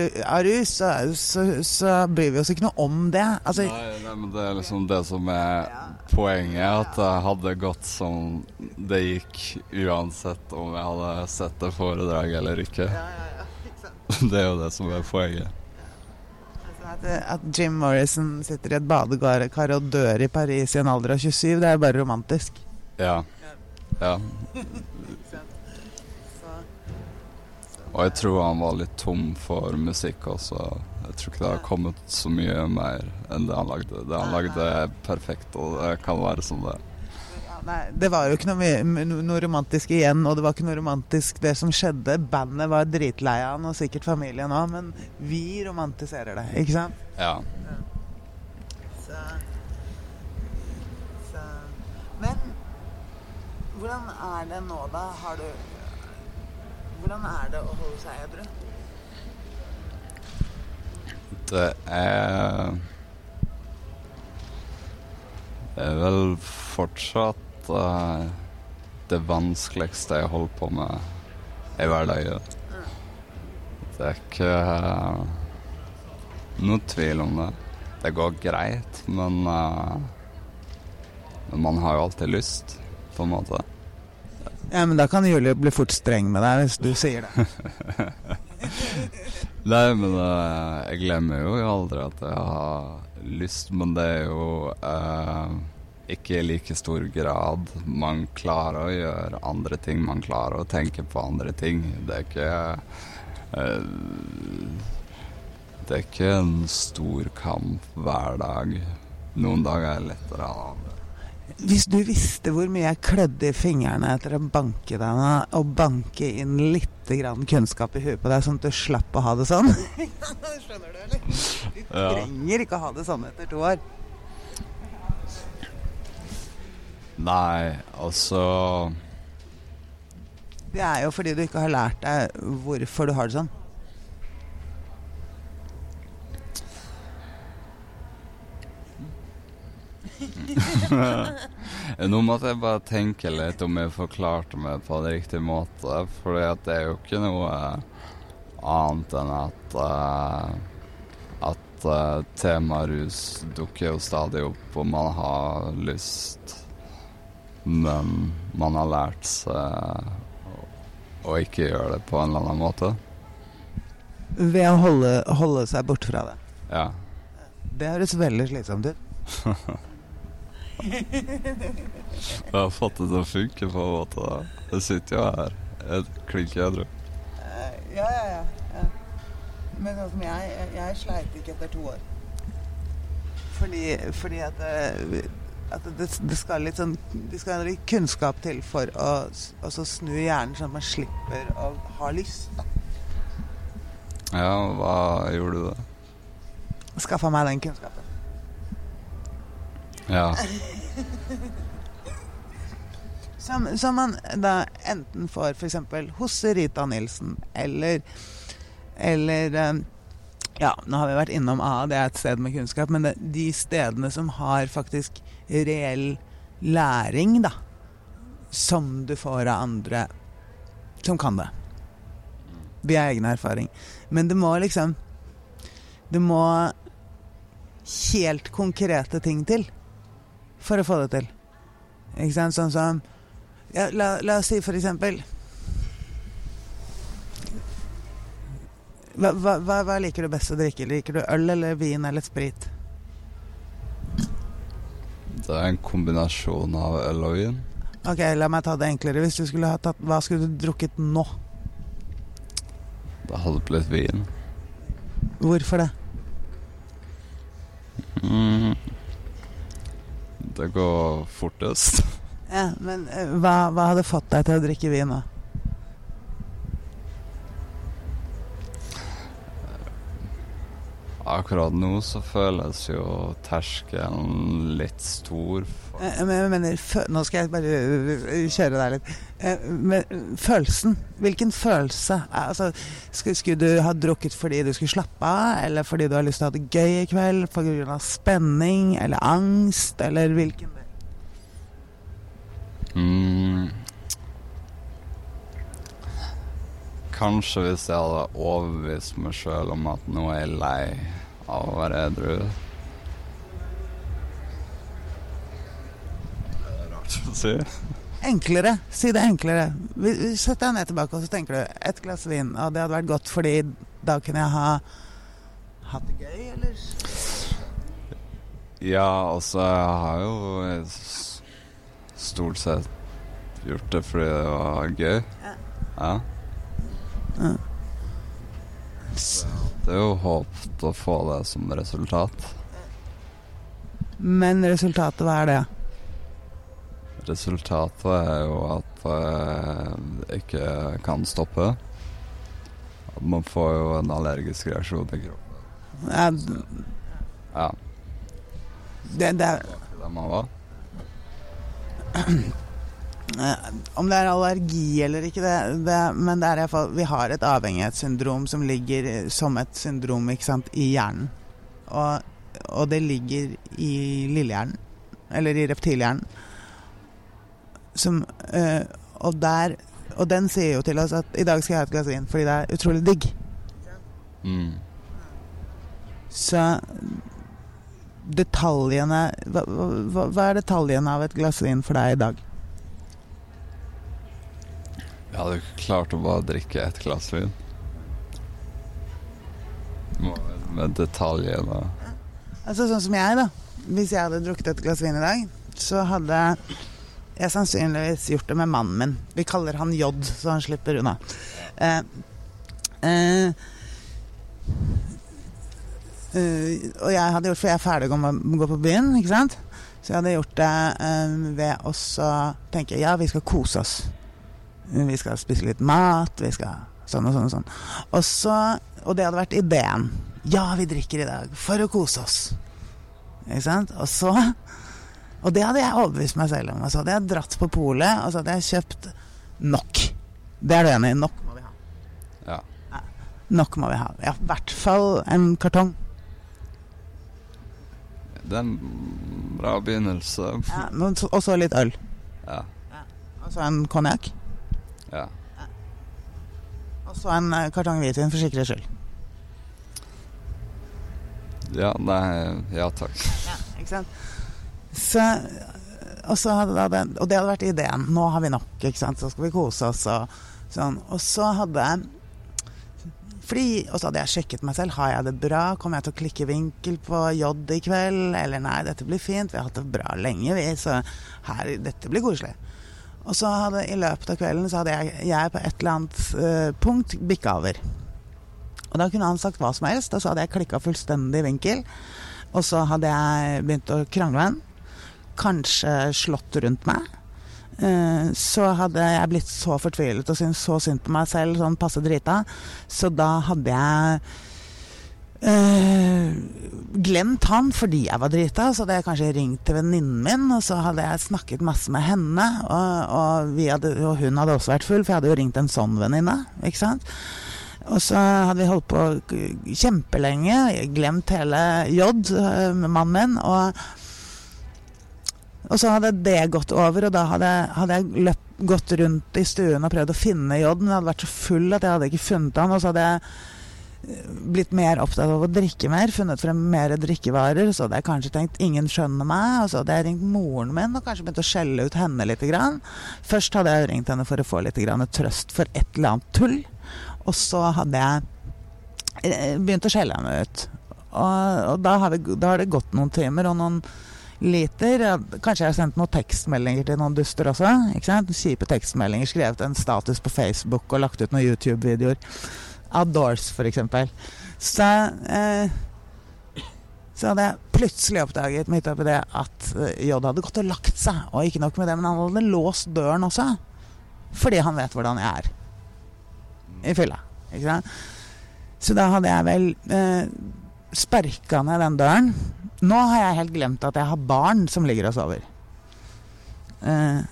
rus, så, så, så bryr vi oss ikke noe om det. Altså, Nei, nei, men det er liksom det som er poenget. At det hadde gått som det gikk uansett om jeg hadde sett det foredraget eller ikke. Det er jo det som er poenget. At, at Jim Morrison sitter i et badekar og dør i Paris i en alder av 27, det er bare romantisk. Ja. Ja. Og jeg tror han var litt tom for musikk også. Jeg tror ikke det har kommet så mye mer enn det han lagde. Det han lagde er perfekt, og det kan være som det. Nei, det var jo ikke noe, noe romantisk igjen, og det var ikke noe romantisk det som skjedde. Bandet var dritlei av han, og sikkert familien òg, men vi romantiserer det, ikke sant? Ja. Så, så. Men hvordan er det nå, da? Har du Hvordan er det å holde seg edru? Det er Det er vel fortsatt uh, det vanskeligste jeg holder på med i hverdagen. Det er ikke uh, noe tvil om det. Det går greit, men uh, man har jo alltid lyst, på en måte. Ja, men da kan Julie bli fort streng med deg hvis du sier det. Nei, men uh, jeg glemmer jo aldri at jeg har lyst, men det er jo uh, ikke i like stor grad man klarer å gjøre andre ting. Man klarer å tenke på andre ting. Det er ikke uh, det er ikke en stor kamp hver dag. Noen dager er lettere enn andre. Hvis du visste hvor mye jeg klødde i fingrene etter å banke deg nå, og banke inn litt grann kunnskap i huet på deg, sånn at du slapp å ha det sånn Skjønner du, eller? Du Ja. trenger ikke å ha det sånn etter to år. Nei, altså Det er jo fordi du ikke har lært deg hvorfor du har det sånn. Nå måtte jeg bare tenke litt om jeg forklarte meg på en riktig måte. For det er jo ikke noe annet enn at uh, At uh, tema rus dukker jo stadig opp, og man har lyst. Men man har lært seg å, ikke gjøre det på en eller annen måte. Ved å holde, holde seg borte fra det. Ja. Det høres veldig slitsomt ut. Jeg har fått det til å funke på en måte. Jeg sitter jo her. Jeg klink edru. ja, ja, ja, ja. Men sånn som jeg, jeg, jeg sleit ikke etter to år. Fordi, fordi at, det, at det, det skal litt sånn Det skal litt kunnskap til for å snu hjernen, sånn at man slipper å ha lyst. Da. Ja, hva gjorde du da? Skaffa meg den kunnskapen. Ja. Som, som man da enten får f.eks. hos Rita Nilsen, eller Eller eh, Ja, nå har vi vært innom A, det er et sted med kunnskap, men det, de stedene som har faktisk reell læring, da, som du får av andre som kan det. Via egen erfaring. Men det må liksom Det må helt konkrete ting til for å få det til. Ikke sant? Sånn som ja, la, la oss si for eksempel hva, hva, hva, liker du best å drikke? Liker du øl eller vin eller sprit? Det er en kombinasjon av øl og vin. Ok, la meg ta det enklere. Hvis du skulle ha tatt Hva skulle du drukket nå? Det hadde blitt vin. Hvorfor det? Mm. Det går fortest. Ja, men eh, hva, hva hadde fått deg til å drikke vin nå? Akkurat nå så føles jo terskelen litt stor. For Eh, jeg mener, nå skal jeg bare eh, kjøre deg litt. Eh, Men følelsen, hvilken følelse? Eh, Altså, skulle, du ha drukket fordi du skulle slappe av, eller fordi du har lyst til å ha det gøy i kveld, av spenning eller angst, eller hvilken mm. Kanskje hvis jeg hadde overbevist meg sjøl om at nå er jeg lei av å være edru. Det er rart å si. Enklere. Si det enklere. Sett deg ned tilbake og så tenker du et glass vin, og det hadde vært godt fordi da kunne jeg ha hatt det gøy, eller? Ja, altså, jeg har jo stort sett gjort det fordi det var gøy. Ja. Ja. Det er jo håpet å få det som resultat. Men resultatet, hva er det? Resultatet er jo at jeg ikke kan stoppe. At man får jo en allergisk reaksjon i kroppen. Ja, Ja, det, det er Det man var. Eh, Om det er allergi eller ikke, det, det, men det er i hvert fall, vi har et avhengighetssyndrom som ligger eh, som et syndrom ikke sant, i hjernen. Og, og det ligger i lillehjernen, eller i reptilhjernen. Som, eh, og, der, og den sier jo til oss at i dag skal jeg ha et glass vin fordi det er utrolig digg. Mm. Så detaljene hva, hva, hva er detaljene av et glass vin for deg i dag? Jeg hadde ikke klart å bare drikke ett glass vin. Med detaljene. Altså sånn som jeg, da. Hvis jeg hadde drukket et glass vin i dag, så hadde jeg sannsynligvis gjort det med mannen min. Vi kaller han J, så han slipper unna. Eh, Eh, eh, og jeg hadde gjort For jeg er ferdig å gå på byen, ikke sant? Så jeg hadde gjort det eh, ved å tenke ja, vi skal kose oss. Vi skal spise litt mat, vi skal sånn og sånn og sånn. Og, så, og det hadde vært ideen. Ja, vi drikker i dag for å kose oss. Ikke sant? Og så Og det hadde jeg overbevist meg selv om. Og så hadde jeg dratt på polet, og så hadde jeg kjøpt nok. Det er du enig i? Nok må vi ha. Ja. Nok må vi ha. Ja, i hvert fall en kartong. Det er en bra begynnelse. Ja, og så litt øl. Ja. Og så en konjakk. Ja. Og så en eh, kartong hvitvin for sikkerhets skyld. Ja, nei Ja takk. Ikke sant? Så, og, så hadde det, og det hadde vært ideen. Nå har vi nok, ikke sant? så skal vi kose oss. Og, sånn. og så hadde fordi, Og så hadde jeg sjekket meg selv. Har jeg det bra? Kommer jeg til å klikke vinkel på J i kveld? Eller nei, dette blir fint. Vi har hatt det bra lenge, vi. Så her, dette blir koselig. Og så hadde i løpet av kvelden så hadde jeg, jeg på et eller annet uh, punkt bikka over. Og da kunne han sagt hva som helst, og så hadde jeg klikka fullstendig vinkel. Og så hadde jeg begynt å krangle med han. Kanskje slått rundt meg. Eh, Så hadde jeg blitt så fortvilet og syntes så synd på meg selv, sånn passe drita. Så da hadde jeg eh, glemt han fordi jeg var drita. Så hadde jeg kanskje ringt til venninnen min, og så hadde jeg snakket masse med henne. Og, og, hadde, og hun hadde også vært full, for jeg hadde jo ringt en sånn venninne. Ikke sant? Og så hadde vi holdt på kjempelenge, glemt hele J, med mannen min. Og, og så hadde det gått over, og da hadde, hadde jeg løpt, gått rundt i stuen og prøvd å finne J, men jeg hadde vært så full at jeg hadde ikke funnet han. Og så hadde jeg blitt mer opptatt av å drikke mer, funnet frem mer drikkevarer. Så hadde jeg kanskje tenkt 'ingen skjønner meg', og så hadde jeg ringt moren min og kanskje begynt å skjelle ut henne litt. Grann. Først hadde jeg ringt henne for å få litt grann trøst for et eller annet tull. Og så hadde jeg eh, begynt å skjelle henne ut. Og, og da, har vi, da har det gått noen timer og noen liter. Kanskje jeg har sendt noen tekstmeldinger til noen duster også. ikke sant? Kjipe tekstmeldinger. Skrevet en status på Facebook og lagt ut noen YouTube-videoer. For eksempel. Så eh, så hadde jeg plutselig oppdaget midt oppi det at eh, J hadde gått og lagt seg. Og ikke nok med det, men han hadde låst døren også. Fordi han vet hvordan jeg er i fylla. Ikke sant? Så da hadde jeg vel eh, sparka ned den døren. Nå har jeg helt glemt at jeg har barn som ligger og sover. Eh,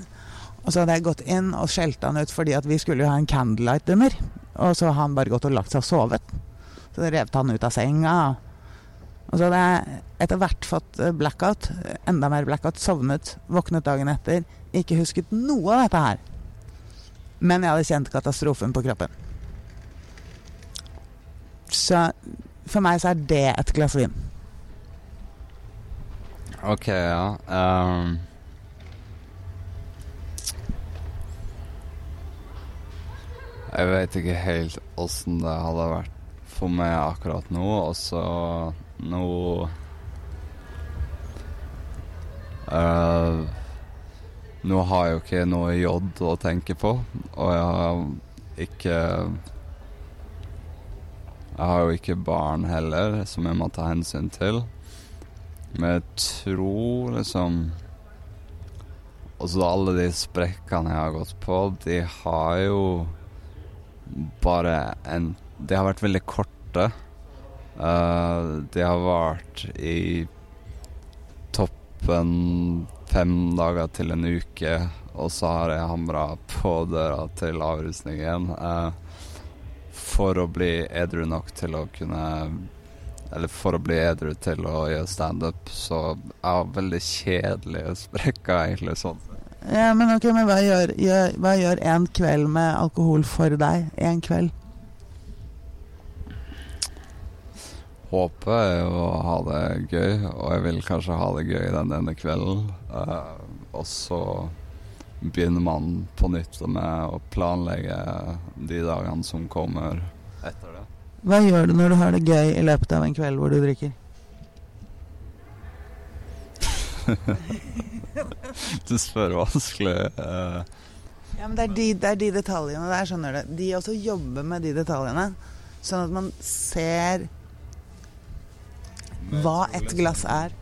og så hadde jeg gått inn og skjelt han ut fordi at vi skulle jo ha en candlelight dinner. Og så har han bare gått og lagt seg og sovet. Så det rev han ut av senga. Og så hadde jeg etter hvert fått eh, blackout, enda mer blackout, sovnet, våknet dagen etter, ikke husket noe av dette her. Men jeg hadde kjent katastrofen på kroppen. Så for meg så er det et glass vin. Ok, ja. ehm. Jeg vet ikke helt åssen det hadde vært for meg akkurat nå. Og så nå uh, Nå har jeg jo ikke noe J å tenke på, og jeg har ikke Jeg har jo ikke barn heller, som jeg må ta hensyn til. Men jeg tror liksom Altså alle de sprekkene jeg har gått på, de har jo bare en De har vært veldig korte. Uh, de har vart i toppen fem dager til en uke, og så har jeg hamra på døra til avrusningen uh, for å bli edru nok til å kunne eller for å bli edru til å gjøre standup, så jeg har veldig kjedelige sprekker, egentlig. sånn. Ja, men ok, men hva gjør, gjør, hva gjør en kveld med alkohol for deg? En kveld? Håpet er jo å ha det gøy, og jeg vil kanskje ha det gøy den ene kvelden. Uh, og så begynner man på nytt med å planlegge de dagene som kommer etter det. Hva gjør du når du har det gøy i løpet av en kveld hvor du drikker? Du spør vanskelig. eh, Ja, men det er de, det er de detaljene der, skjønner du. De også jobber med de detaljene. Sånn at man ser hva et glass er.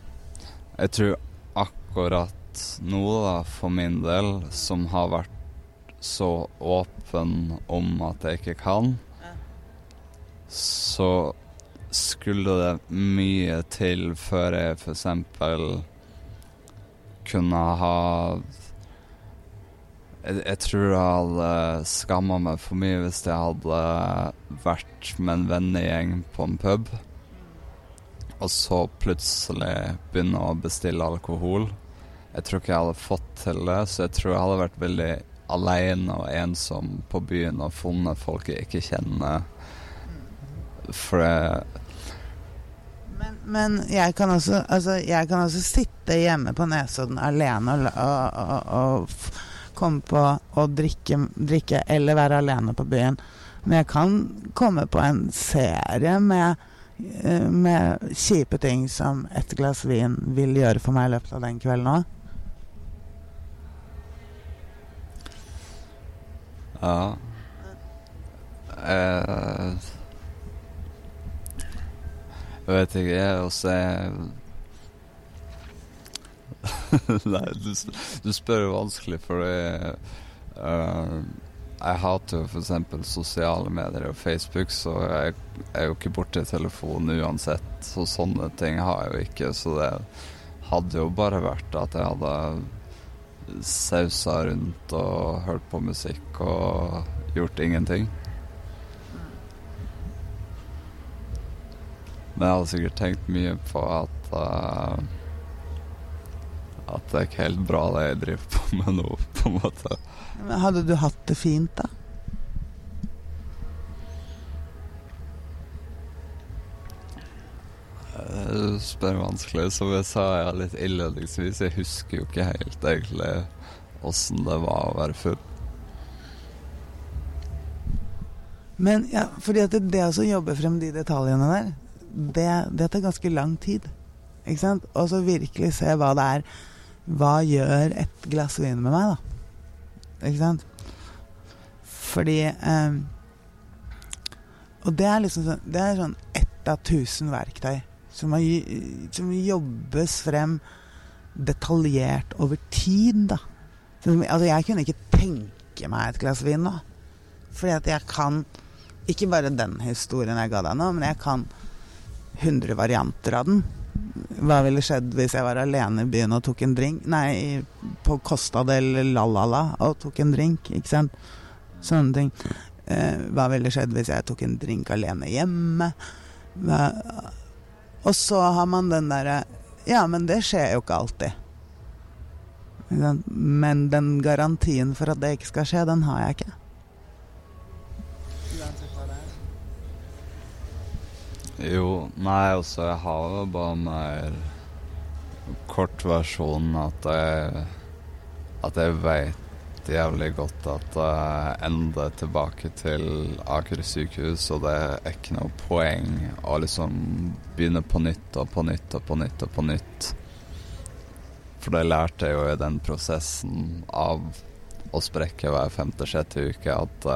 Jeg tror akkurat nå, da, for min del, som har vært så åpen om at jeg ikke kan, så skulle det mye til før jeg f.eks. kunne ha jeg, jeg, tror jeg hadde skamma meg for mye hvis jeg hadde vært med en vennegjeng på en pub, og så plutselig begynne å bestille alkohol. Jeg tror ikke jeg hadde fått til det, så jeg tror jeg hadde vært veldig aleine og ensom på byen og funnet folk jeg ikke kjenner. For det men, men, jeg kan også altså, jeg kan også sitte hjemme på Nesodden alene og, og, og, og komme på å drikke, drikke, eller være alene på byen. Men jeg kan komme på en serie med, eh, med kjipe ting som et glass vin vil gjøre for meg i løpet av den kvelden òg. Ja. Eh, jeg ikke, jeg også er Nei, du, du, spør jo vanskelig, for uh, jeg hater jo f.eks. sosiale medier og Facebook, så jeg, er jo ikke borti telefonen uansett. Så sånne ting har jeg jo ikke. Så det hadde jo bare vært at jeg hadde sausa rundt og hørt på musikk og gjort ingenting. Men jeg hadde sikkert tenkt mye på at uh, at det er ikke helt bra det jeg driver på med nå, på en måte. Men hadde du hatt det fint, da? Du spør vanskelig. Som jeg sa jeg litt innledningsvis, jeg husker jo ikke helt egentlig åssen det var å være full. Men ja, fordi at det, det å jobbe frem de detaljene der, det, det tar ganske lang tid. Ikke sant? Og så virkelig se hva det er hva gjør et glass vin med meg, da? Ikke sant? Fordi eh, Og det er liksom sånn Det er sånn ett av tusen verktøy som, har, som jobbes frem detaljert over tid, da. Så, altså, jeg kunne ikke tenke meg et glass vin nå. Fordi at jeg kan ikke bare den historien jeg ga deg nå, men jeg kan 100 varianter av den. Hva ville skjedd hvis jeg var alene i byen og tok en drink? Nei, på Costa del La-La-La og tok en drink, ikke sant? Sånne ting. Eh, hva ville skjedd hvis jeg tok en drink alene hjemme? Hva? Og så har man den derre Ja, men det skjer jo ikke alltid. Men den garantien for at det ikke skal skje, den har jeg ikke. Jo, nei, altså, jeg har jo bare mer kortversjonen at jeg At jeg veit jævlig godt at jeg ender tilbake til Aker sykehus, og det er ikke noe poeng å liksom begynne på nytt og på nytt og på nytt og på nytt. For det lærte jeg jo i den prosessen av å sprekke hver femte-sjette uke, at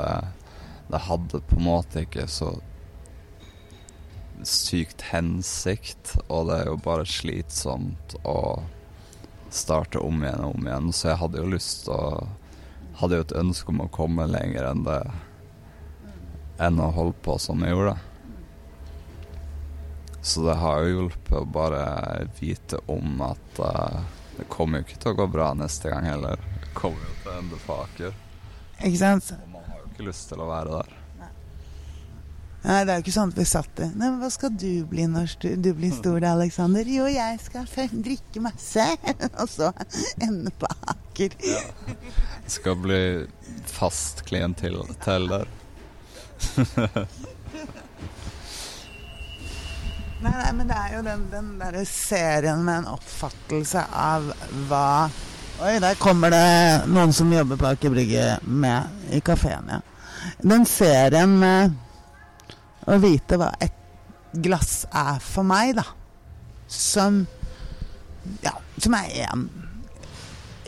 det hadde på en måte ikke så sykt hensikt, og det er jo bare slitsomt å starte om igjen og om igjen. Så jeg hadde jo lyst til å Hadde jo et ønske om å komme lenger enn det enn å holde på som jeg gjorde. Så det har jo hjulpet å bare vite om at uh, det kommer jo ikke til å gå bra neste gang heller. Det kommer jo til å ende på Aker. Ikke sant? Og man har jo ikke lyst til å være der. Nei, det er jo ikke sånn at vi satt det. Nei, men hva skal du bli når du blir stor, da, Aleksander? Jo, jeg skal drikke masse, og så ende på Aker. Ja. Skal bli fast klientel der. nei, nei, men det er jo den, den derre serien med en oppfattelse av hva Oi, der kommer det noen som jobber på Aker Brygge med i kafeen, ja. Den serien med å vite hva et glass er for meg, da. Som Ja, som er én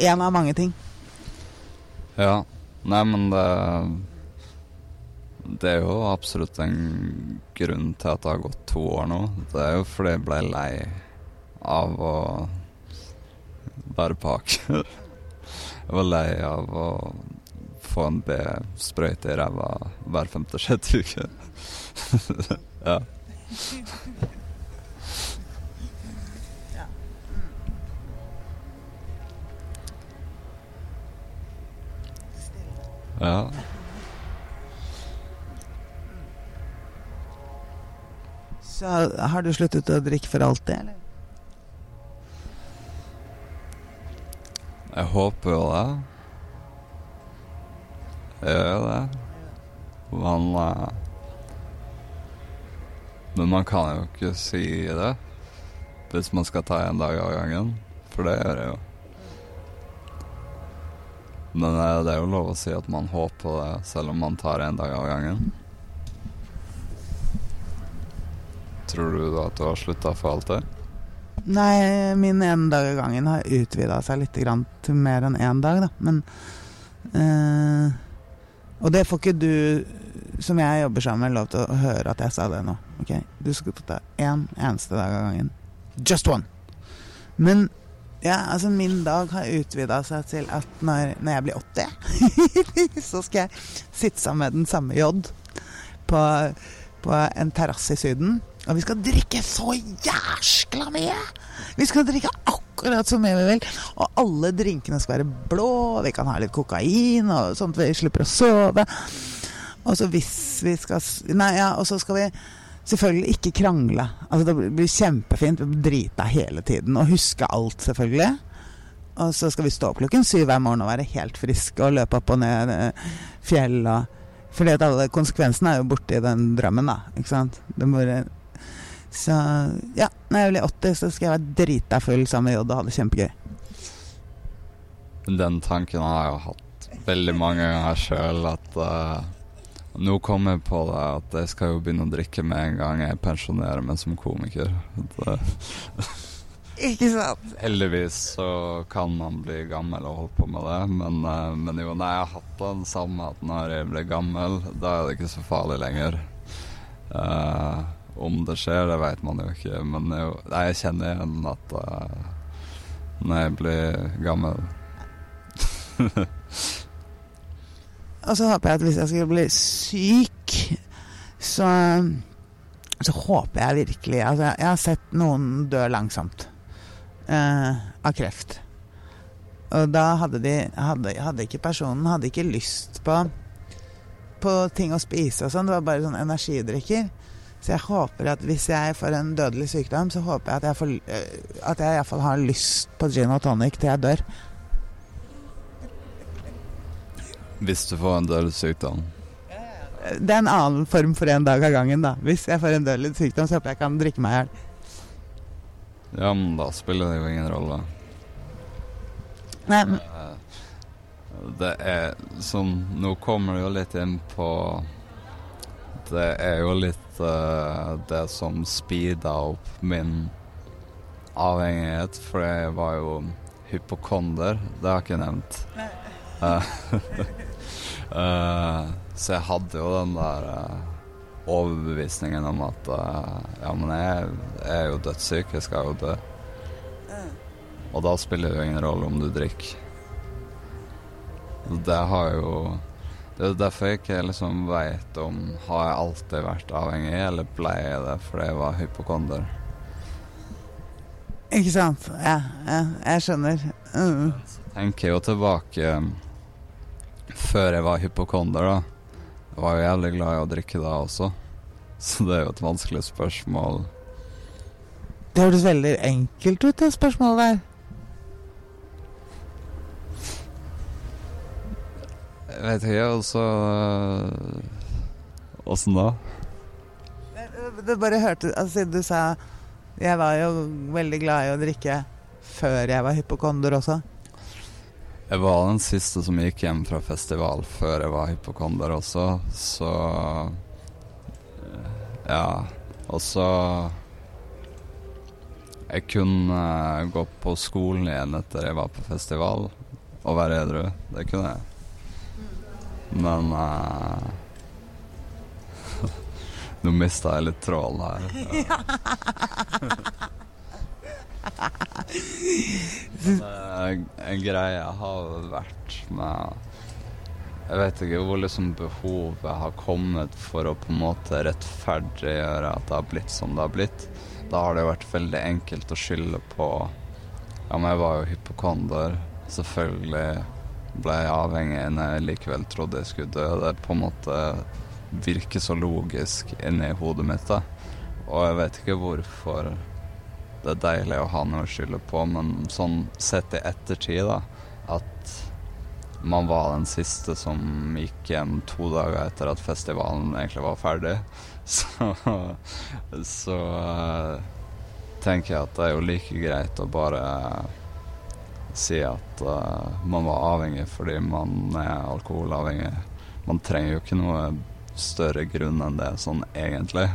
En av mange ting. Ja. Nei, men det det er jo absolutt en grunn til at det har gått to år nå. Det er jo fordi jeg ble lei av å være på Aker. Jeg var lei av å få en B-sprøyte i ræva hver femte-sjette uke. ja. Ja. Så har du sluttet å drikke for alltid, eller? Jeg håper jo det. Jeg gjør det. Men Men man kan jo ikke si det hvis man skal ta en dag av gangen. For det gjør jeg jo. Men eh, det er jo lov å si at man håper det, selv om man tar en dag av gangen. Tror du da at du har slutta for alltid? Nei, min én dag av gangen har utvida seg litt til mer enn én dag, da. Men eh, Og det får ikke du, som jeg jobber sammen med, lov til å høre at jeg sa det nå. Ok? Du skal ta én eneste dag av gangen. Just one. Men ja, altså min dag har utvida seg til at når, når jeg blir 80, så skal jeg sitte sammen med den samme J på, på en terrasse i Syden. Og vi skal drikke så jæskla mye! Vi skal drikke akkurat så mye vi vil. Og alle drinkene skal være blå. Vi kan ha litt kokain, og sånn at vi slipper å sove. Og så hvis vi skal Nei, ja, og så skal vi selvfølgelig ikke krangle. Altså Det blir kjempefint. Drita hele tiden. Og huske alt, selvfølgelig. Og så skal vi stå opp klokken syv hver morgen og være helt friske og løpe opp og ned eh, fjell og Fordi at alle konsekvensene er jo borte i den drømmen, da. Ikke sant? Være så ja, når jeg blir 80, så skal jeg være drita full sammen med J og ha det kjempegøy. Den tanken har jeg jo hatt veldig mange ganger sjøl, at uh, nå kommer jeg på det at jeg skal jo begynne å drikke med en gang jeg pensjonerer meg som komiker. Ikke sant? heldigvis så kan man bli gammel og holde på med det, men, uh, men jo, nei, jeg har hatt den samme at når jeg blir gammel, da er det ikke så farlig lenger. Uh, om det skjer, det vet man jo ikke, men jo, nei, jeg kjenner igjen at uh, når jeg blir gammel Og så håper jeg at hvis jeg skal bli syk, så, så håper jeg virkelig Altså, jeg har sett noen dø langsomt eh, av kreft. Og da hadde de hadde, hadde ikke personen hadde ikke lyst på på ting å spise og sånn. Det var bare sånn energidrikker. Så jeg håper at hvis jeg får en dødelig sykdom, så håper jeg at jeg, får, eh, at jeg iallfall har lyst på gin og tonic til jeg dør. Hvis du får en dødelig sykdom. Det er en annen form for en dag av gangen, da. Hvis jeg får en dødelig sykdom, så håper jeg jeg kan drikke meg i hjel. Ja, men da spiller det jo ingen rolle. Nei, men Eh, Det er sånn Nå kommer det jo litt inn på Det er jo litt uh, det som speeda opp min avhengighet, for jeg var jo hypokonder. Det har jeg ikke nevnt. Eh, eh, så jeg hadde jo den der eh, overbevisningen om at eh, Ja, men jeg, jeg er jo dødssyk, jeg skal jo dø. Og da spiller det jo ingen rolle om du drikker. Det har jo Det er derfor jeg ikke liksom veit om Har jeg alltid vært avhengig, eller ble jeg det fordi jeg var hypokonder? Ikke sant? Ja, ja jeg skjønner. Mm. Tenker jo tilbake før jeg var hypokonder, da. Jeg var jo jævlig glad i å drikke da også. Så det er jo et vanskelig spørsmål. Det hørtes veldig enkelt ut, det spørsmålet der. Jeg vet ikke, altså så Åssen da? Det bare hørte altså, du sa Jeg var jo veldig glad i å drikke før jeg var hypokonder også. Jeg var den siste som gikk hjem fra festival før jeg var hypokonder også, så Ja. Og så Jeg kunne gå på skolen igjen etter jeg var på festival, og være edru. Det kunne jeg. Men uh, Nå mista jeg litt tråden her. Men, en greie har vært med Jeg vet ikke hvor liksom behovet har kommet for å på en måte rettferdiggjøre at det har blitt som det har blitt. Da har det vært veldig enkelt å skylde på Ja, men jeg var jo hypokonder. Selvfølgelig ble jeg avhengig når jeg likevel trodde jeg skulle dø. Det på en måte virker så logisk inni hodet mitt. da. Og jeg vet ikke hvorfor det er deilig å ha noe å skylde på, men sånn sett i ettertid, da, at man var den siste som gikk hjem to dager etter at festivalen egentlig var ferdig, så, så uh, tenker jeg at det er jo like greit å bare si at uh, man var avhengig fordi man er alkoholavhengig. Man trenger jo ikke noe større grunn enn det sånn egentlig.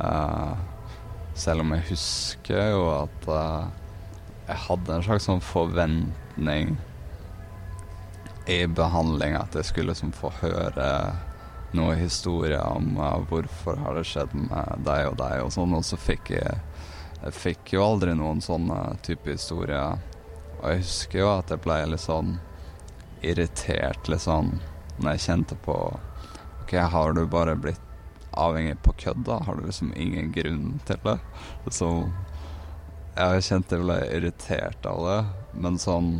Uh, selv om jeg husker jo at uh, jeg hadde en slags sånn forventning i behandling at jeg skulle liksom få høre noen historier om uh, hvorfor har det skjedd med deg og deg og sånn, og så fikk jeg Jeg fikk jo aldri noen sånne type historier. Og jeg husker jo at jeg ble litt sånn irritert, litt sånn, når jeg kjente på OK, har du bare blitt avhengig på kødd, da? Har du liksom ingen grunn til det? Så jeg kjente jeg ble irritert av det, men sånn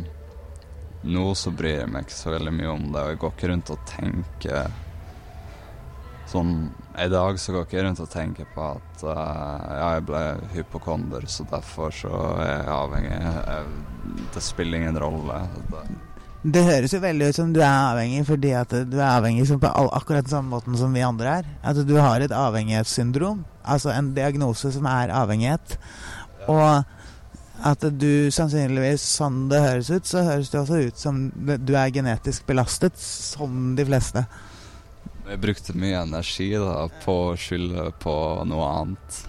Nå så bryr jeg meg ikke så veldig mye om det, og jeg går ikke rundt og tenker Sånn I dag så går ikke rundt og tenker på at uh, ja, jeg ble hypokonder, så derfor så er jeg avhengig. Jeg, det spiller ingen rolle. Det, det høres jo veldig ut som du er avhengig fordi at du er avhengig på akkurat den samme måten som vi andre er. At du har et avhengighetssyndrom, altså en diagnose som er avhengighet. Og at du sannsynligvis, sånn det høres ut, så høres det også ut som du er genetisk belastet, som de fleste. Jeg brukte mye energi da på å skylde på noe annet.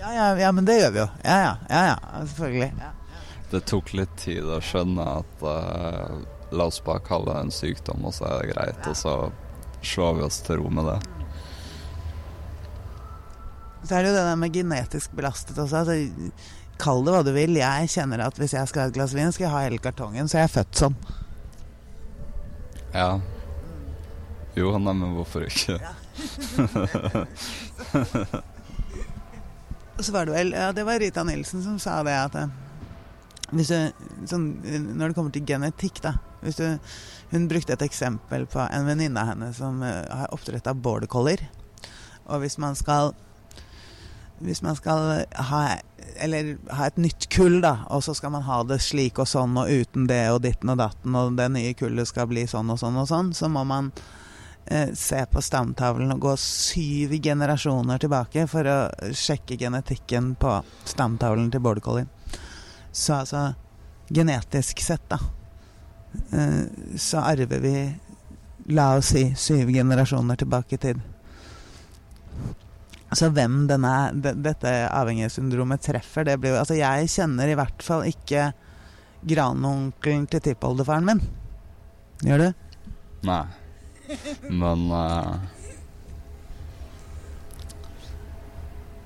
Ja, ja, ja, men det gjør vi jo. Ja, ja, ja, ja selvfølgelig. Ja det tok litt tid å skjønne at uh, la oss bare kalle det en sykdom, og så er det greit. Og så slår vi oss til ro med det. Så er det jo det der med genetisk belastet også. Altså, kall det hva du vil. Jeg kjenner at hvis jeg skal ha et glass vin, skal jeg ha hele kartongen. Så jeg er født sånn. Ja. Jo, nei, men hvorfor ikke? Ja. Så var det vel Ja, det var Rita Nilsen som sa det at du, sånn, når det kommer til genetikk, da du, Hun brukte et eksempel på en venninne av henne som uh, har oppdretta border collier. Og hvis man skal Hvis man skal ha ha et nytt kull, da, og så skal man ha det slik og sånn og uten det og ditten og datten, og det nye kullet skal bli sånn og sånn og sånn, så må man uh, se på stamtavlen og gå syv generasjoner tilbake for å sjekke genetikken på stamtavlen til border collien. Så altså genetisk sett, da, eh, så arver vi La oss si syv generasjoner tilbake i tid. Så hvem denne, dette avhengighetssyndromet treffer, det blir jo Altså, jeg kjenner i hvert fall ikke granonkelen til tippoldefaren min. Gjør du? Nei. Men uh,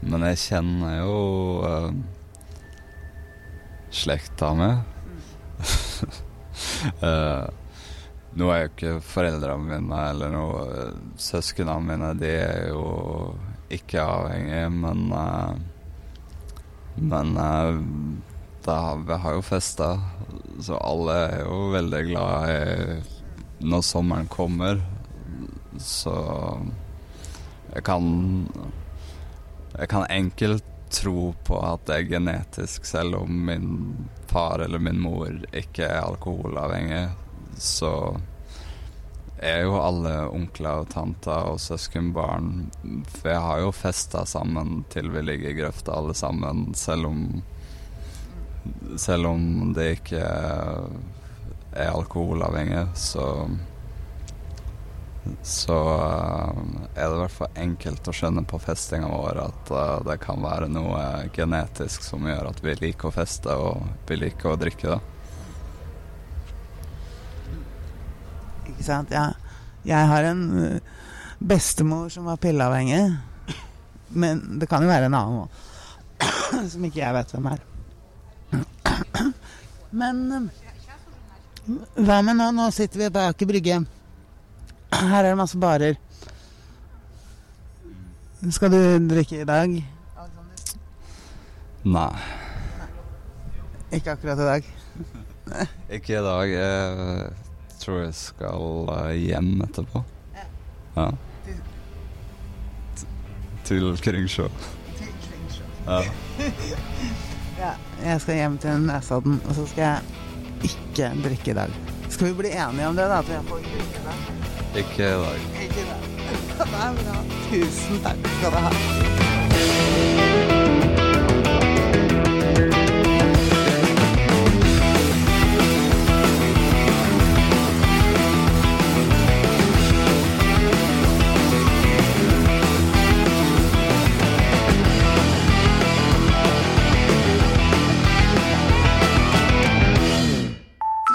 Men jeg kjenner jo uh, slekta mi. uh, nå er jo ikke foreldrene mine eller noe uh, Søsknene mine de er jo ikke avhengige, men uh, Men da, vi har jo festa, så alle er jo veldig glad i når sommeren kommer. Så jeg kan Jeg kan enkelt tro på at det er genetisk, selv om min far eller min mor ikke er alkoholavhengig, så er jo alle onkler og tanter og søskenbarn For jeg har jo festa sammen til vi ligger i grøfta alle sammen, selv om Selv om det ikke er alkoholavhengig, så så uh, er det i hvert fall enkelt å skjønne på festinga vår at uh, det kan være noe genetisk som gjør at vi liker å feste og vi liker å drikke. da. Ikke sant. Ja. Jeg har en bestemor som var pilleavhengig. Men det kan jo være en annen òg. Som ikke jeg vet hvem er. Men eh, hva med nå? Nå sitter vi bak i Brygge. Her er det masse barer. Skal du drikke i dag? Nei. Ikke akkurat i dag. Ikke i dag. Jeg tror jeg skal eh, hjem etterpå. Ja. T- Til Kringsjå. Ja. Ja, jeg skal hjem til Nesodden, og så skal jeg ikke drikke i dag. Skal vi bli enige om det, da? At vi får ikke drikke i dag? Ikke i dag. Ikke i dag. Det er bra. Tusen takk skal du ha.